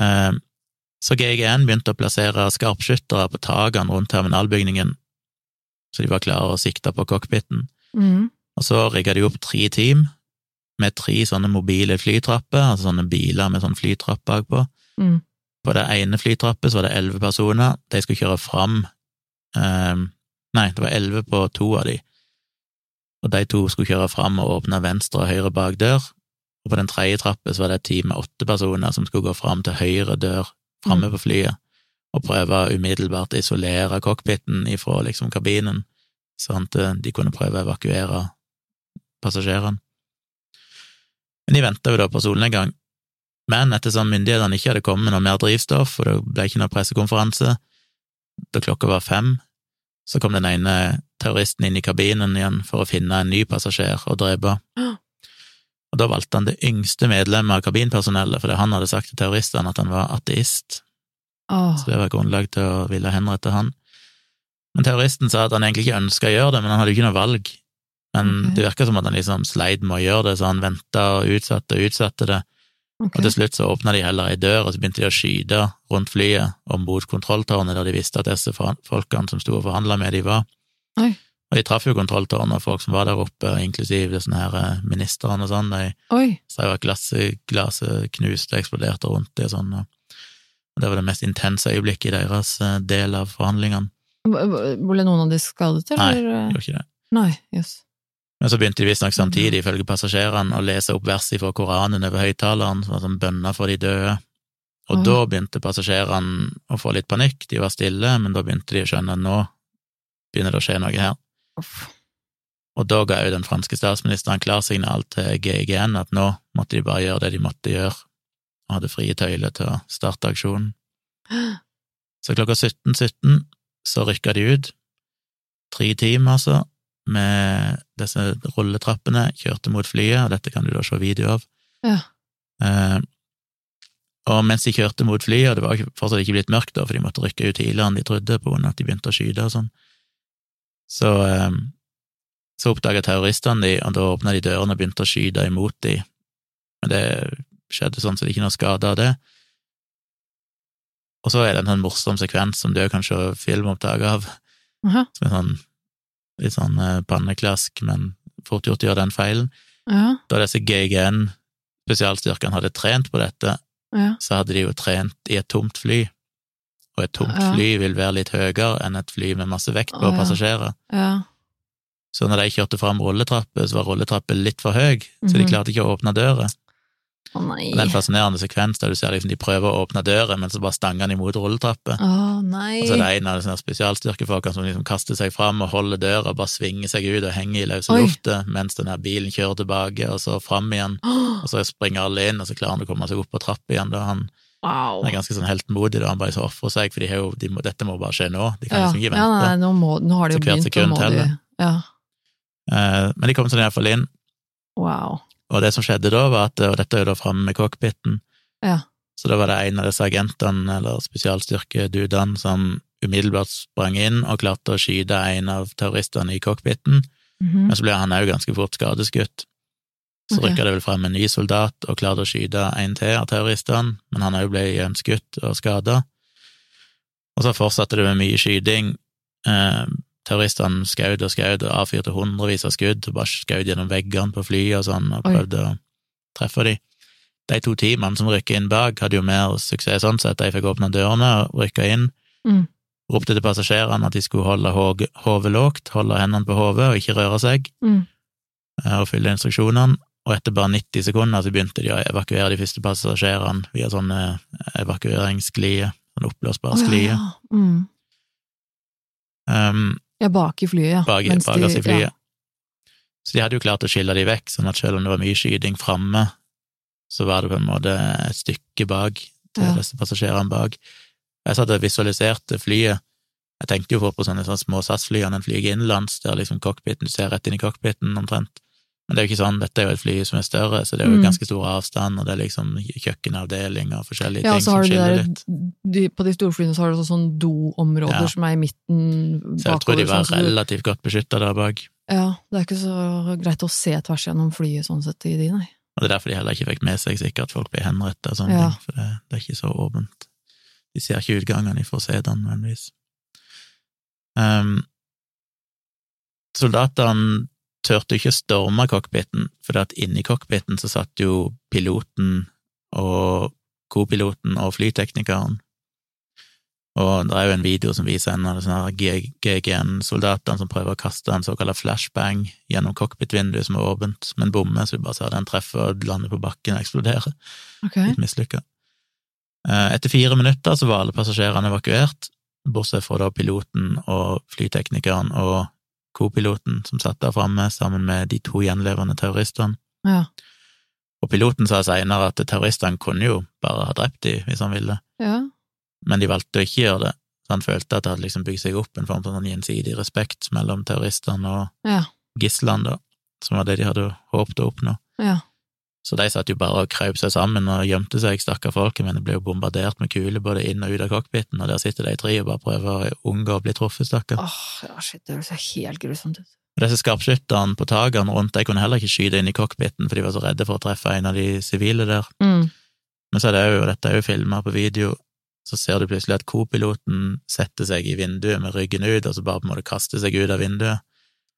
Eh, så GIGN begynte å plassere skarpskyttere på takene rundt terminalbygningen, så de var klare å sikte på cockpiten. Mm. Og så rigga de opp tre team med tre sånne mobile flytrapper, altså sånne biler med sånn flytrapp bakpå. Mm. På det ene flytrappet så var det elleve personer, de skulle kjøre fram um, Nei, det var elleve på to av de, og de to skulle kjøre fram og åpne venstre og høyre bakdør, og på den tredje trappen var det et team med åtte personer som skulle gå fram til høyre dør framme Mm. på flyet, og prøve umiddelbart å isolere cockpiten ifra liksom kabinen, sånn at eh, de kunne prøve å evakuere passasjerene. Men de venta jo da på solnedgang. Men ettersom myndighetene ikke hadde kommet med noe mer drivstoff, og det ble ikke noe pressekonferanse, da klokka var fem, så kom den ene terroristen inn i kabinen igjen for å finne en ny passasjer og drepe. Og da valgte han det yngste medlemmet av kabinpersonellet, fordi han hadde sagt til terroristene at han var ateist. Oh. Så det var grunnlag til å ville henrette han. Men terroristen sa at han egentlig ikke ønska å gjøre det, men han hadde jo ikke noe valg. Men okay. det virka som at han liksom sleit med å gjøre det, så han venta og utsatte og utsatte det. Ok. Og til slutt så åpna de heller ei dør, og så begynte de å skyte rundt flyet og mot kontrolltårnet, der de visste at disse folkene som sto og forhandla med de var. Oi. Og de traff jo kontrolltårnet og folk som var der oppe, inklusiv her eh, ministrene og sånn. De Oi. sa jo at glasset, glasset knuste og eksploderte rundt det og sånn. og det var det mest intense øyeblikket i deres eh, del av forhandlingene. Ble noen av de skadet, Nei, eller? Gjorde ikke det. Nei, jøss. Men så begynte de visstnok samtidig, ifølge passasjerene, å lese opp verset fra Koranen over høyttaleren, som var sånn bønner for de døde. Og mm. da begynte passasjerene å få litt panikk, de var stille, men da begynte de å skjønne at nå begynner det å skje noe her. Uff. Og da ga jo den franske statsministeren klarsignal til GIGN at nå måtte de bare gjøre det de måtte gjøre, og hadde frie tøyler til å starte aksjonen. Så klokka 17.17 så rykka de ut, tre team altså, med disse rulletrappene, kjørte mot flyet, og dette kan du da se video av. Ja. Eh, og mens de kjørte mot flyet, og det var fortsatt ikke blitt mørkt da, for de måtte rykke ut tidligere enn de trodde, på grunn av at de begynte å skyte og sånn, så, eh, så oppdaga terroristene de, og da åpna de dørene og begynte å skyte imot de. Men det skjedde sånn så det er ikke noe skade av det. Og så er det en sånn morsom sekvens som du kan se filmopptak av, Aha. som er sånn litt sånn eh, panneklask, men fort gjort å gjøre den feilen. Ja. Da disse GGN, spesialstyrkene, hadde trent på dette, Ja. så hadde de jo trent i et tomt fly. Og et tomt Ja. fly vil være litt høyere enn et fly med masse vekt på ja. passasjerer. Så når de kjørte fram rulletrapper, så var rulletrapper litt for høy, så de Mhm. klarte ikke å åpne døra. Nei. Det er en fascinerende sekvens der du ser liksom de prøver å åpne døren, men så bare stanger han imot rulletrappa. Oh, nei. Og så er det en av disse spesialstyrkefolkene som liksom kaster seg fram og holder døra, bare svinger seg ut og henger i løse lufta mens den her bilen kjører tilbake, og så fram igjen. Oh. Og så springer alle inn, og så klarer han å komme seg opp på trappa igjen. Da. Han, Wow. han er ganske sånn heltmodig, da. Han bare så ofrer seg, for de jo, de må, dette må bare skje nå. De kan Ja. liksom ikke ja, nei, nå, må, nå har de jo begynt, nå må de. Ja. Eh, men de kom seg iallfall inn, Wow. Og det som skjedde da, var at Og dette er jo da framme med cockpiten. Ja. Så da var det en av disse agentene, eller spesialstyrkedudene, som umiddelbart sprang inn og klarte å skyte en av terroristene i cockpiten, Mhm. men så ble han òg ganske fort skadeskutt. Så okay. rykka det vel frem en ny soldat og klarte å skyte en til av terroristene, men han òg ble gjenskutt og skada. Og så fortsatte det med mye skyting. Eh, terroristene skjøt og skjøt og avfyrte hundrevis av skudd og bare skjøt gjennom veggene på flyet og sånn, og Oi. prøvde å treffe dem. De to teamene som rykka inn bak, hadde jo mer suksess sånn sett. De fikk åpna dørene og rykka inn. Mm. Ropte til passasjerene at de skulle holde hodet lågt, holde hendene på hodet og ikke røre seg, Mm. eh, og fylle instruksjonene. Og etter bare 90 sekunder så begynte de å evakuere de første passasjerene via sånne evakueringssklier, sånn oppblåsbare Å, ja, sklier. ja. Mm. Um, ja, bak i flyet, ja. bak, bak oss i flyet. Ja. Så de hadde jo klart å skille de vekk, sånn at selv om det var mye skyting framme, så var det på en måte et stykke bak til Ja. disse passasjerene bak. Jeg satt og visualiserte flyet. Jeg tenkte jo på sånne, sånne små SAS-flyene en flyr innenlands, der liksom cockpiten, du ser rett inn i cockpiten omtrent. Men det er jo ikke sånn, dette er jo et fly som er større, så det er jo Mm. ganske stor avstand, og det er liksom kjøkkenavdeling og forskjellige Ja, ting som skiller der, litt. de, på de store flyene så har du også sånn do-områder Ja. som er i midten Så jeg tror de var sånn, relativt godt beskytta der bak. Ja, det er ikke så greit å se tvers gjennom flyet sånn sett i de, nei. Og det er derfor de heller ikke fikk med seg sikkert at folk ble henrettet og sånne Ja. ting, for det, det er ikke så åpent. De ser ikke utgangene, se den nødvendigvis. Um, soldatene turte ikke å storme cockpiten, for at inni cockpiten så satt jo piloten og kopiloten og flyteknikeren. Og det er jo en video som viser en av de GGN-soldatene som prøver å kaste en såkalt flashbang gjennom cockpitvinduet som er åpent, men bommer, så du bare ser den treffer og lander på bakken og eksploderer. Okay. Litt mislykka. Eh, Etter fire minutter så var alle passasjerene evakuert, bortsett fra da piloten og flyteknikeren og co-piloten som satt der framme sammen med de to gjenlevende terroristene. Ja. Og piloten sa seinere at terroristene kunne jo bare ha drept dem hvis han ville, Ja. men de valgte å ikke gjøre det. Så han følte at det hadde liksom bygd seg opp en form for sånn gjensidig respekt mellom terroristene og Ja. gislene, da, som var det de hadde håpet å oppnå. Ja. Så de satt jo bare og krøp seg sammen og gjemte seg, stakkar folket, men det ble jo bombardert med kuler både inn og ut av cockpiten, og der sitter de tre og bare prøver å unngå å bli truffet, stakkar. Åh, ja, shit, det høres helt grusomt ut. Disse skarpskytterne på takene rundt, de kunne heller ikke skyte inn i cockpiten, for de var så redde for å treffe en av de sivile der. Mm. Men så er det jo, dette er jo filma på video, så ser du plutselig at co-piloten setter seg i vinduet med ryggen ut, og så bare på en måte kaster seg ut av vinduet.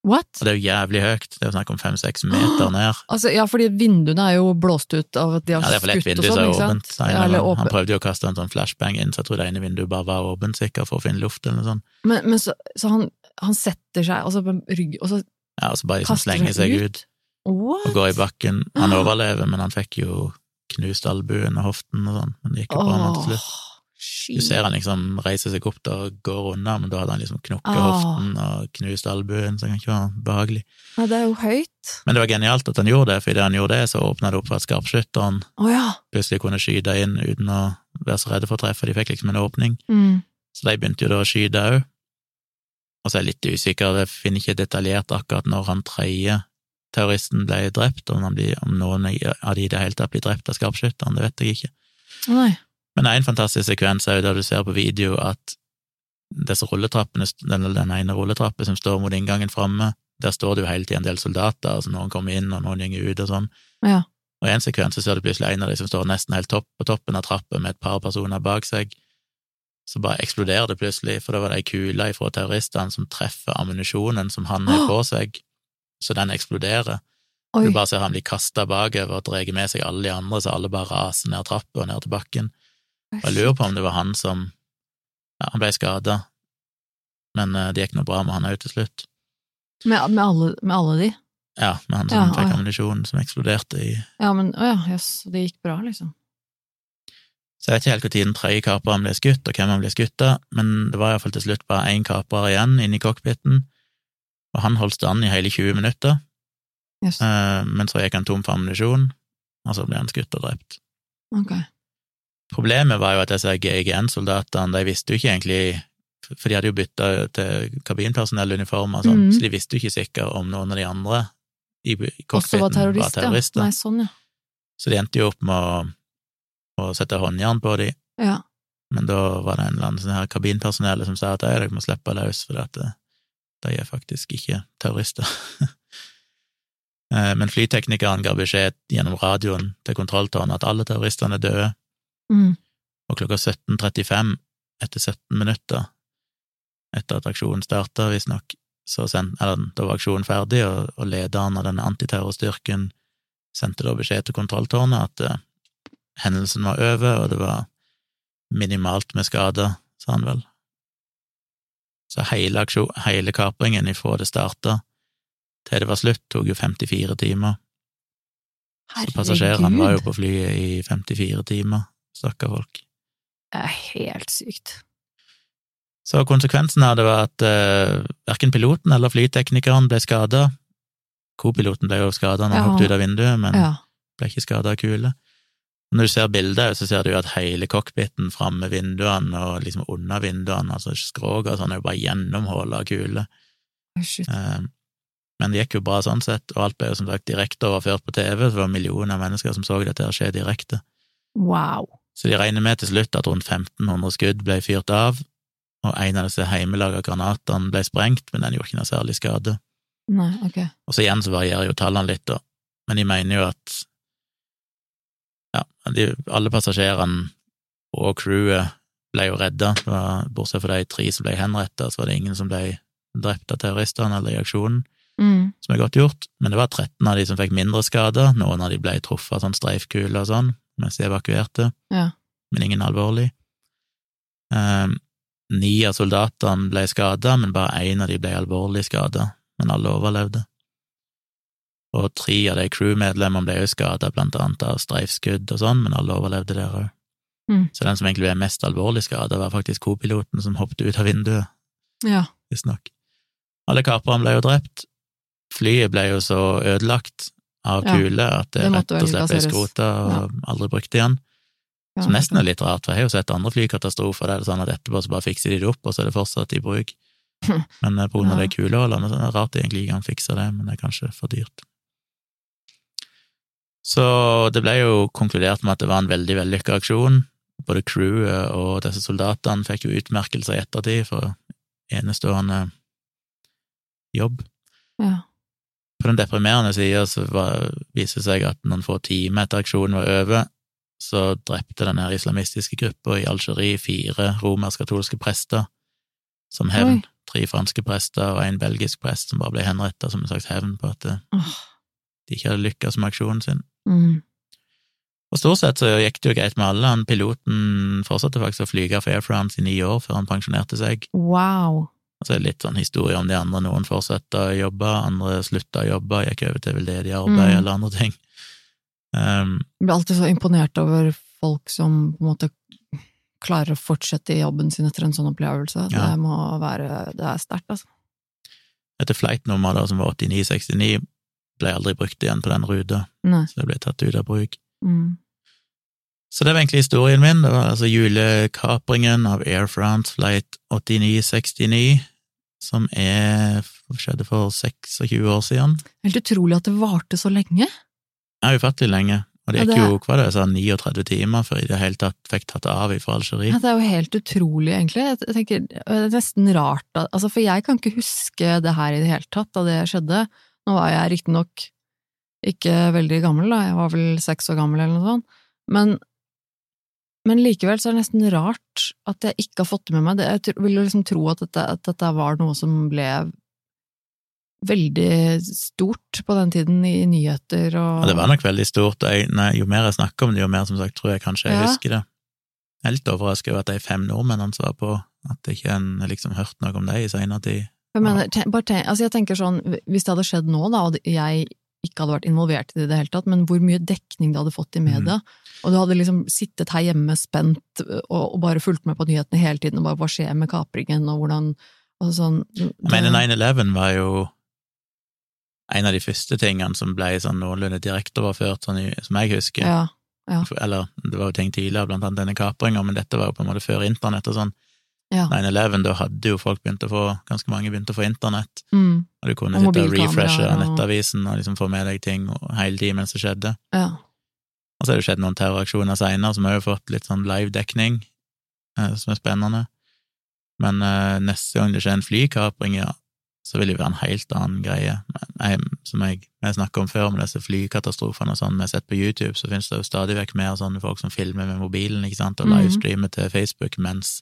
What? Og det er jo jævlig høyt, det er jo snakk om fem-seks meter ned. Altså, ja, fordi vinduene er jo blåst ut av at de har Ja, skutt vindu som sånn, ikke sant? Ja, av Han prøvde jo å kaste en sånn flashbang inn, så jeg tror det ene vinduet bare var åpent, sikkert, for å finne luft eller noe sånt. Men, men så, så han, han setter seg altså på rygg, og så Ja, og så bare liksom slenger seg ut What? og går i bakken. Han overlever, men han fikk jo knust albuen og hoften og sånn, men det gikk jo bra med til slutt. Åh, Du ser han liksom reise seg opp der og går unna, men da hadde han liksom knukket Ah. hoften og knust albuen, så det kan ikke være behagelig. Ja, det er jo høyt. Men det var genialt at han gjorde det, for idet han gjorde det, så åpna det opp for at skarpskytteren oh, ja. plutselig kunne skyte inn uten å være så redde for å treffe. De fikk liksom en åpning. Mm. Så de begynte jo da å skyte òg. Og så er jeg litt usikker, jeg finner ikke detaljert akkurat når han tredje terroristen ble drept, om, han blir, om noen av de i det hele tatt blir drept av skarpskytteren, det vet jeg ikke. Nei. Men det er en fantastisk sekvens òg, der du ser på video at disse rulletrappene, den, den ene rulletrappen som står mot inngangen framme, der står det jo hele tiden en del soldater, altså noen kommer inn og noen går ut og sånn. Ja. Og i en sekvens så ser du plutselig en av de som står nesten helt topp, på toppen av trappa med et par personer bak seg. Så bare eksploderer det plutselig, for da var det ei kule fra terroristene som treffer ammunisjonen som han har på seg, så den eksploderer. Oi. Du bare ser han bli kasta bakover og drar med seg alle de andre, så alle bare raser ned trappa og ned til bakken. Og jeg lurer på om det var han som Ja, han ble skada, men eh, det gikk noe bra med han òg til slutt. Med, med, alle, med alle de? Ja, med han som Ja, fikk ammunisjonen ammunisjon som eksploderte i Ja, men å ja, jøss, det gikk bra, liksom. Så jeg vet ikke helt når den tredje kaperen ble skutt, og hvem han ble skutt av, men det var iallfall til slutt bare én kaper igjen inne i cockpiten, og han holdt stand i hele 20 minutter, yes. eh, men så gikk han tom for ammunisjon, og så ble han skutt og drept. Ok. Problemet var jo at disse GIGN-soldatene, de visste jo ikke egentlig For de hadde jo bytta til kabinpersonelluniformer sånn, Mhm. så de visste jo ikke sikkert om noen av de andre i cockpiten var terrorist, var terrorister. ja. Nei, sånn, ja. Så de endte jo opp med å, å sette håndjern på dem, Ja. men da var det en eller annen sånn her kabinpersonell som sa at «Ei, dere må slippe løs, for at eh, de er faktisk ikke terrorister. Eh, Men flyteknikeren ga beskjed gjennom radioen til kontrolltårnet at alle terroristene er døde, Mm. og klokka 17.35, etter 17 minutter etter at aksjonen starta, visstnok, så sendte, eller da var aksjonen ferdig, og, og lederen av denne antiterrorstyrken sendte da beskjed til kontrolltårnet at uh, hendelsen var over, og det var minimalt med skader, sa han vel. Så hele, aksjon, hele kapringen ifra det starta til det var slutt, tok jo 54 timer. Så passasjerene var jo på flyet i 54 timer, stakkar folk. Det er helt sykt. Så konsekvensen av det var at uh, verken piloten eller flyteknikeren ble skada. Co-piloten ble jo skada når han Ja. hoppet ut av vinduet, men Ja. ble ikke skada av kule. Når du ser bildet, så ser du jo at hele cockpiten framme vinduene og liksom under vinduene, altså skroget og sånn, er jo bare gjennomhulla av kuler. Shit. Eh, men det gikk jo bra sånn sett, og alt ble jo som sagt direkte overført på TV, så det var millioner av mennesker som så dette skje direkte. Wow. Så de regner med til slutt at rundt 1500 skudd ble fyrt av, og en av disse hjemmelaga granatene ble sprengt, men den gjorde ikke noe særlig skade. Nei, ok. Og så igjen så varierer jo tallene litt, da, men de mener jo at ja, de, alle passasjerene og crewet ble jo redda, bortsett fra de tre som ble henretta, så var det ingen som ble drept av terroristene eller i aksjonen, Mm. som er godt gjort, men det var 13 av de som fikk mindre skader, noen av de ble truffet av sånn streifkuler og sånn, mens de evakuerte, Ja. men ingen alvorlig. Um, ni av soldatene ble skada, men bare én av de ble alvorlig skada, men alle overlevde. Og tre av de crewmedlemmene ble også skada, blant annet av streifskudd og sånn, men alle overlevde der òg. Mm. Så den som egentlig ble mest alvorlig skada, var faktisk co-piloten som hoppet ut av vinduet, Ja. visstnok. Alle kaperne ble jo drept. Flyet ble jo så ødelagt av Ja, at det det rett og slett ble skrota og Ja. aldri brukt igjen. Som nesten er litt rart, for jeg har jo sett andre flykatastrofer der det er sånn at etterpå så bare fikser de det opp, og så er det fortsatt i bruk. Men eh, på grunn av Ja. de kulehullene, så er det rart egentlig ikke kan fikse det, men det er kanskje for dyrt. Så det ble jo konkludert med at det var en veldig vellykka aksjon. Både crewet og disse soldatene fikk jo utmerkelser i ettertid for enestående jobb. Ja. På den deprimerende sida så var, viser det seg at noen få timer etter aksjonen var over, så drepte den her islamistiske gruppa i Algerie fire romersk-katolske prester som hevn. Oi. Tre franske prester og en belgisk prest som bare ble henretta som en slags hevn på at oh. De ikke hadde lykkes med aksjonen sin. Mm. Og stort sett så gikk det jo greit med alle. Han piloten fortsatte faktisk å flyge for Air France i ni år før han pensjonerte seg. Wow. Og så er det litt sånn historie om de andre. Noen fortsatte å jobbe, andre slutta å jobbe, gikk over til veldedig arbeid Mm. eller andre ting. Um, Jeg blir alltid så imponert over folk som på en måte klarer å fortsette i jobben sin etter en sånn opplevelse. Ja. Det må være Det er sterkt, altså. Etter flightnummer da, som var 8969, ble aldri brukt igjen på den ruta, så det ble tatt ut av bruk. Mm. Så det var egentlig historien min. Det var altså julekapringen av Air France flight 8969, som er, skjedde for 26 år siden. Helt utrolig at det varte så lenge. Det er ufattelig lenge. Og det Ja, gikk det er- jo hva det, sa, 39 timer før i det hele tatt fikk tatt av fra Algerie. Ja, det er jo helt utrolig, egentlig. Jeg jeg tenker, det er nesten rart. Altså, for jeg kan ikke huske det her i det hele tatt, da det skjedde. Nå var jeg riktignok ikke veldig gammel, da, jeg var vel seks år gammel eller noe sånt, men, men likevel så er det nesten rart at jeg ikke har fått det med meg. Jeg ville liksom tro at dette, at dette var noe som ble veldig stort på den tiden i nyheter og ja, det var nok veldig stort. Jeg, nei, jo mer jeg snakker om det, jo mer som sagt tror jeg kanskje jeg Ja. husker det. Jeg er litt overrasket over at de fem nordmennene svarer på, at ikke en liksom hørt noe om det i seinere tid. Jeg mener, ten, bare tenk, altså jeg tenker sånn, hvis det hadde skjedd nå da, og jeg ikke hadde vært involvert i det i det hele tatt, men hvor mye dekning det hadde fått i media, og du hadde liksom sittet her hjemme spent og, og bare fulgt med på nyhetene hele tiden, og bare hva skjer med kapringen, og hvordan, og sånn... Jeg mener 9-11 var jo en av de første tingene som ble sånn noenlunde direkteoverført, sånn som jeg husker. Ja, Eller det var jo ting tidligere, blant annet denne kapringa, men dette var jo på en måte før internett og sånn. ja. 9-11, da hadde jo folk begynt å få, ganske mange begynt å få internett, Mm, og du kunne Og sitte og refreshe nettavisen og liksom få med deg ting hele tiden mens det skjedde. ja. Og så har det skjedd noen terroraksjoner seinere som har jo fått litt sånn live-dekning, eh, som er spennende. Men eh, neste gang det skjer en flykapring, ja, så vil det være en helt annen greie. Men jeg, som jeg, jeg snakket om før, med disse flykatastrofene og sånn vi har sett på YouTube, så finnes det jo stadig vekk mer sånne folk som filmer med mobilen, ikke sant, og Mhm. livestreamer til Facebook mens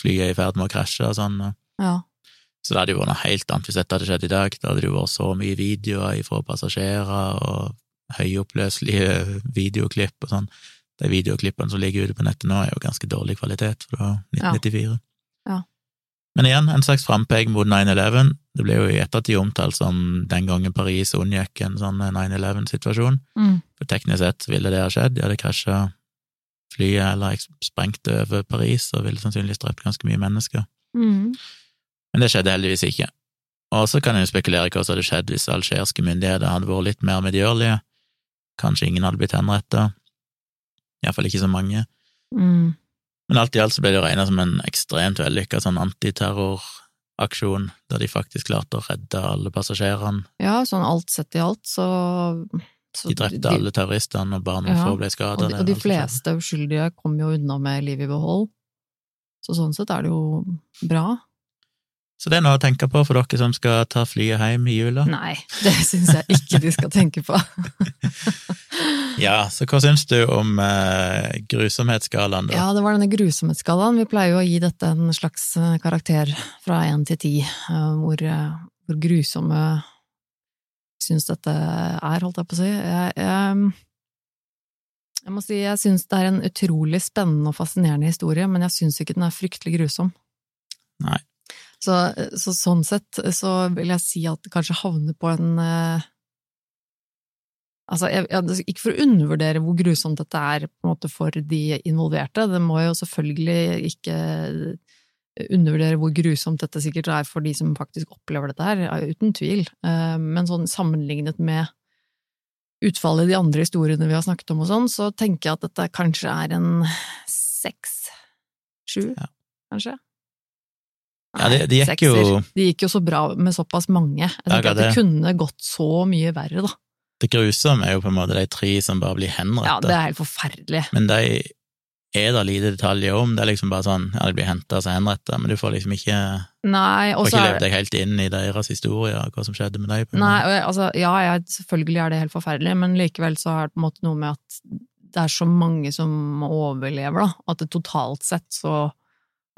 flyet er i ferd med å krasje og sånn. ja. Så det hadde jo vært noe helt annet hvis dette hadde skjedd i dag. Da hadde det jo vært så mye videoer fra passasjerer og høyoppløselige videoklipp og sånn. De videoklippene som ligger ute på nettet nå, er jo ganske dårlig kvalitet, for det var 1994. Ja. Men igjen, en slags frampek mot 9-11. Det ble jo i ettertid omtalt som den gangen Paris unngikk en sånn 9-11-situasjon. Mm, For teknisk sett ville det ha skjedd, de hadde krasja flyet eller sprengt over Paris og ville sannsynligvis drept ganske mye mennesker. mm. Men det skjedde heldigvis ikke. Og så kan en spekulere spekulere hva som hadde skjedd hvis algeriske myndigheter hadde vært litt mer medgjørlige. Kanskje ingen hadde blitt henrettet. Iallfall ikke så mange. Mm. Men alt i alt så ble det regna som en ekstremt vellykka sånn antiterroraksjon, der de faktisk klarte å redde alle passasjerene. Ja, sånn alt sett i alt, så... så De drepte alle terroristene, og bare noen Ja, få ble skada. Og de, og de fleste uskyldige kom jo unna med livet i behold. Så sånn sett er det jo bra. Så det er noe å tenke på for dere som skal ta flyet hjem i jula. Nei, det syns jeg ikke de skal tenke på. Ja, så hva syns du om eh, grusomhetsskalaen, da? Ja, det var denne grusomhetsskalaen. Vi pleier jo å gi dette en slags eh, karakter fra én til ti, eh, hvor, eh, hvor grusomme syns dette er, holdt jeg på å si. Jeg, jeg, jeg må si jeg syns det er en utrolig spennende og fascinerende historie, men jeg syns ikke den er fryktelig grusom. Nei. Så, så sånn sett så vil jeg si at det kanskje havner på en eh, Altså, jeg, jeg, ikke for å undervurdere hvor grusomt dette er måte for de involverte, det må jo selvfølgelig ikke undervurdere hvor grusomt dette sikkert er for de som faktisk opplever dette her, uten tvil. Eh, men sånn sammenlignet med utfallet i de andre historiene vi har snakket om og sånn, så tenker jeg at dette kanskje er en seks, sju, ja. kanskje? Ja, det, de gikk sekser. jo Det gikk jo så bra med såpass mange. Jeg tenker at det kunne gått så mye verre, da. Det grusomme er jo på en måte de tre som bare blir henrettet. Ja, det er helt forferdelig. Men de er det lite detaljer om. Det er liksom bare sånn ja, de blir henta og henretta, men du får liksom ikke Nei, får ikke levd deg helt inn i deres historie, hva som skjedde med dem. Nei, altså, ja, ja, selvfølgelig er det helt forferdelig, men likevel så er det på en måte noe med at det er så mange som overlever, da. At det totalt sett så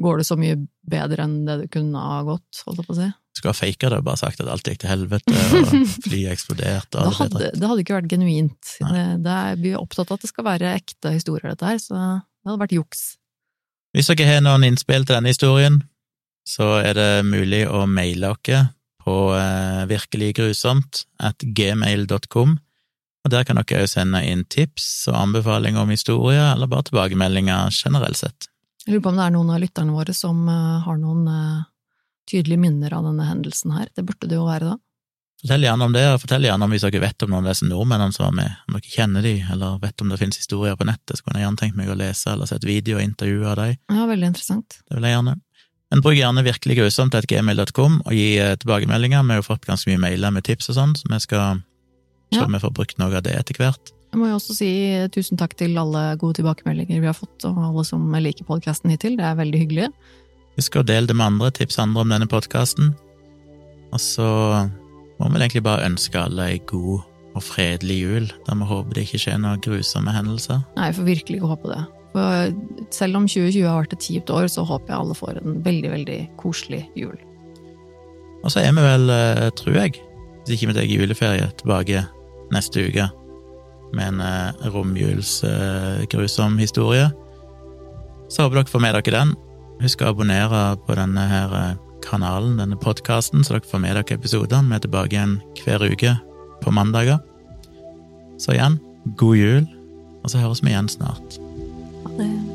går det så mye bedre enn det det kunne ha gått, holdt jeg på å si. Skulle ha faka det og bare sagt at alt gikk til helvete, og flyet eksploderte. det, hadde, det hadde ikke vært genuint. Det, det er, vi er opptatt av at det skal være ekte historier, dette her, så det hadde vært juks. Hvis dere har noen innspill til denne historien, så er det mulig å maile oss på eh, virkeliggrusomt at gmail.com, og der kan dere òg sende inn tips og anbefalinger om historier, eller bare tilbakemeldinger generelt sett. Jeg lurer på om det er noen av lytterne våre som uh, har noen uh, tydelige minner av denne hendelsen her. Det burde det jo være da. Fortell gjerne om det, og fortell gjerne om hvis dere vet om noen av disse nordmennene som var med, om dere kjenner de, eller vet om det finnes historier på nettet, så kunne jeg gjerne tenkt meg å lese eller sett video og intervju av dem. Ja, veldig interessant. Det vil jeg gjerne. Men bruk gjerne virkelig grusomt til gmail.com og gi eh, tilbakemeldinger. Vi har jo fått ganske mye mailer med tips og sånn, så vi skal se om vi får brukt noe av det etter hvert. Jeg må jo også si tusen takk til alle gode tilbakemeldinger vi har fått, og alle som liker podkasten hittil. Det er veldig hyggelig. Husk å dele det med andre, tips andre om denne podkasten. Og så må vi egentlig bare ønske alle ei god og fredelig jul, der vi håper det ikke skjer noen grusomme hendelser. Nei, jeg får virkelig ikke håpe det. For selv om 2020 har vært et kjipt år, så håper jeg alle får en veldig, veldig koselig jul. Og så er vi vel, eh, tror jeg, hvis ikke vi tar juleferie, tilbake neste uke med en eh, romjulsgrusom historie. Så håper dere får med dere den. Husk å abonnere på denne her eh, kanalen, denne podkasten, så dere får med dere episodene. Vi er tilbake igjen hver uke på mandager. Så igjen, god jul, og så høres vi igjen snart. Ha det.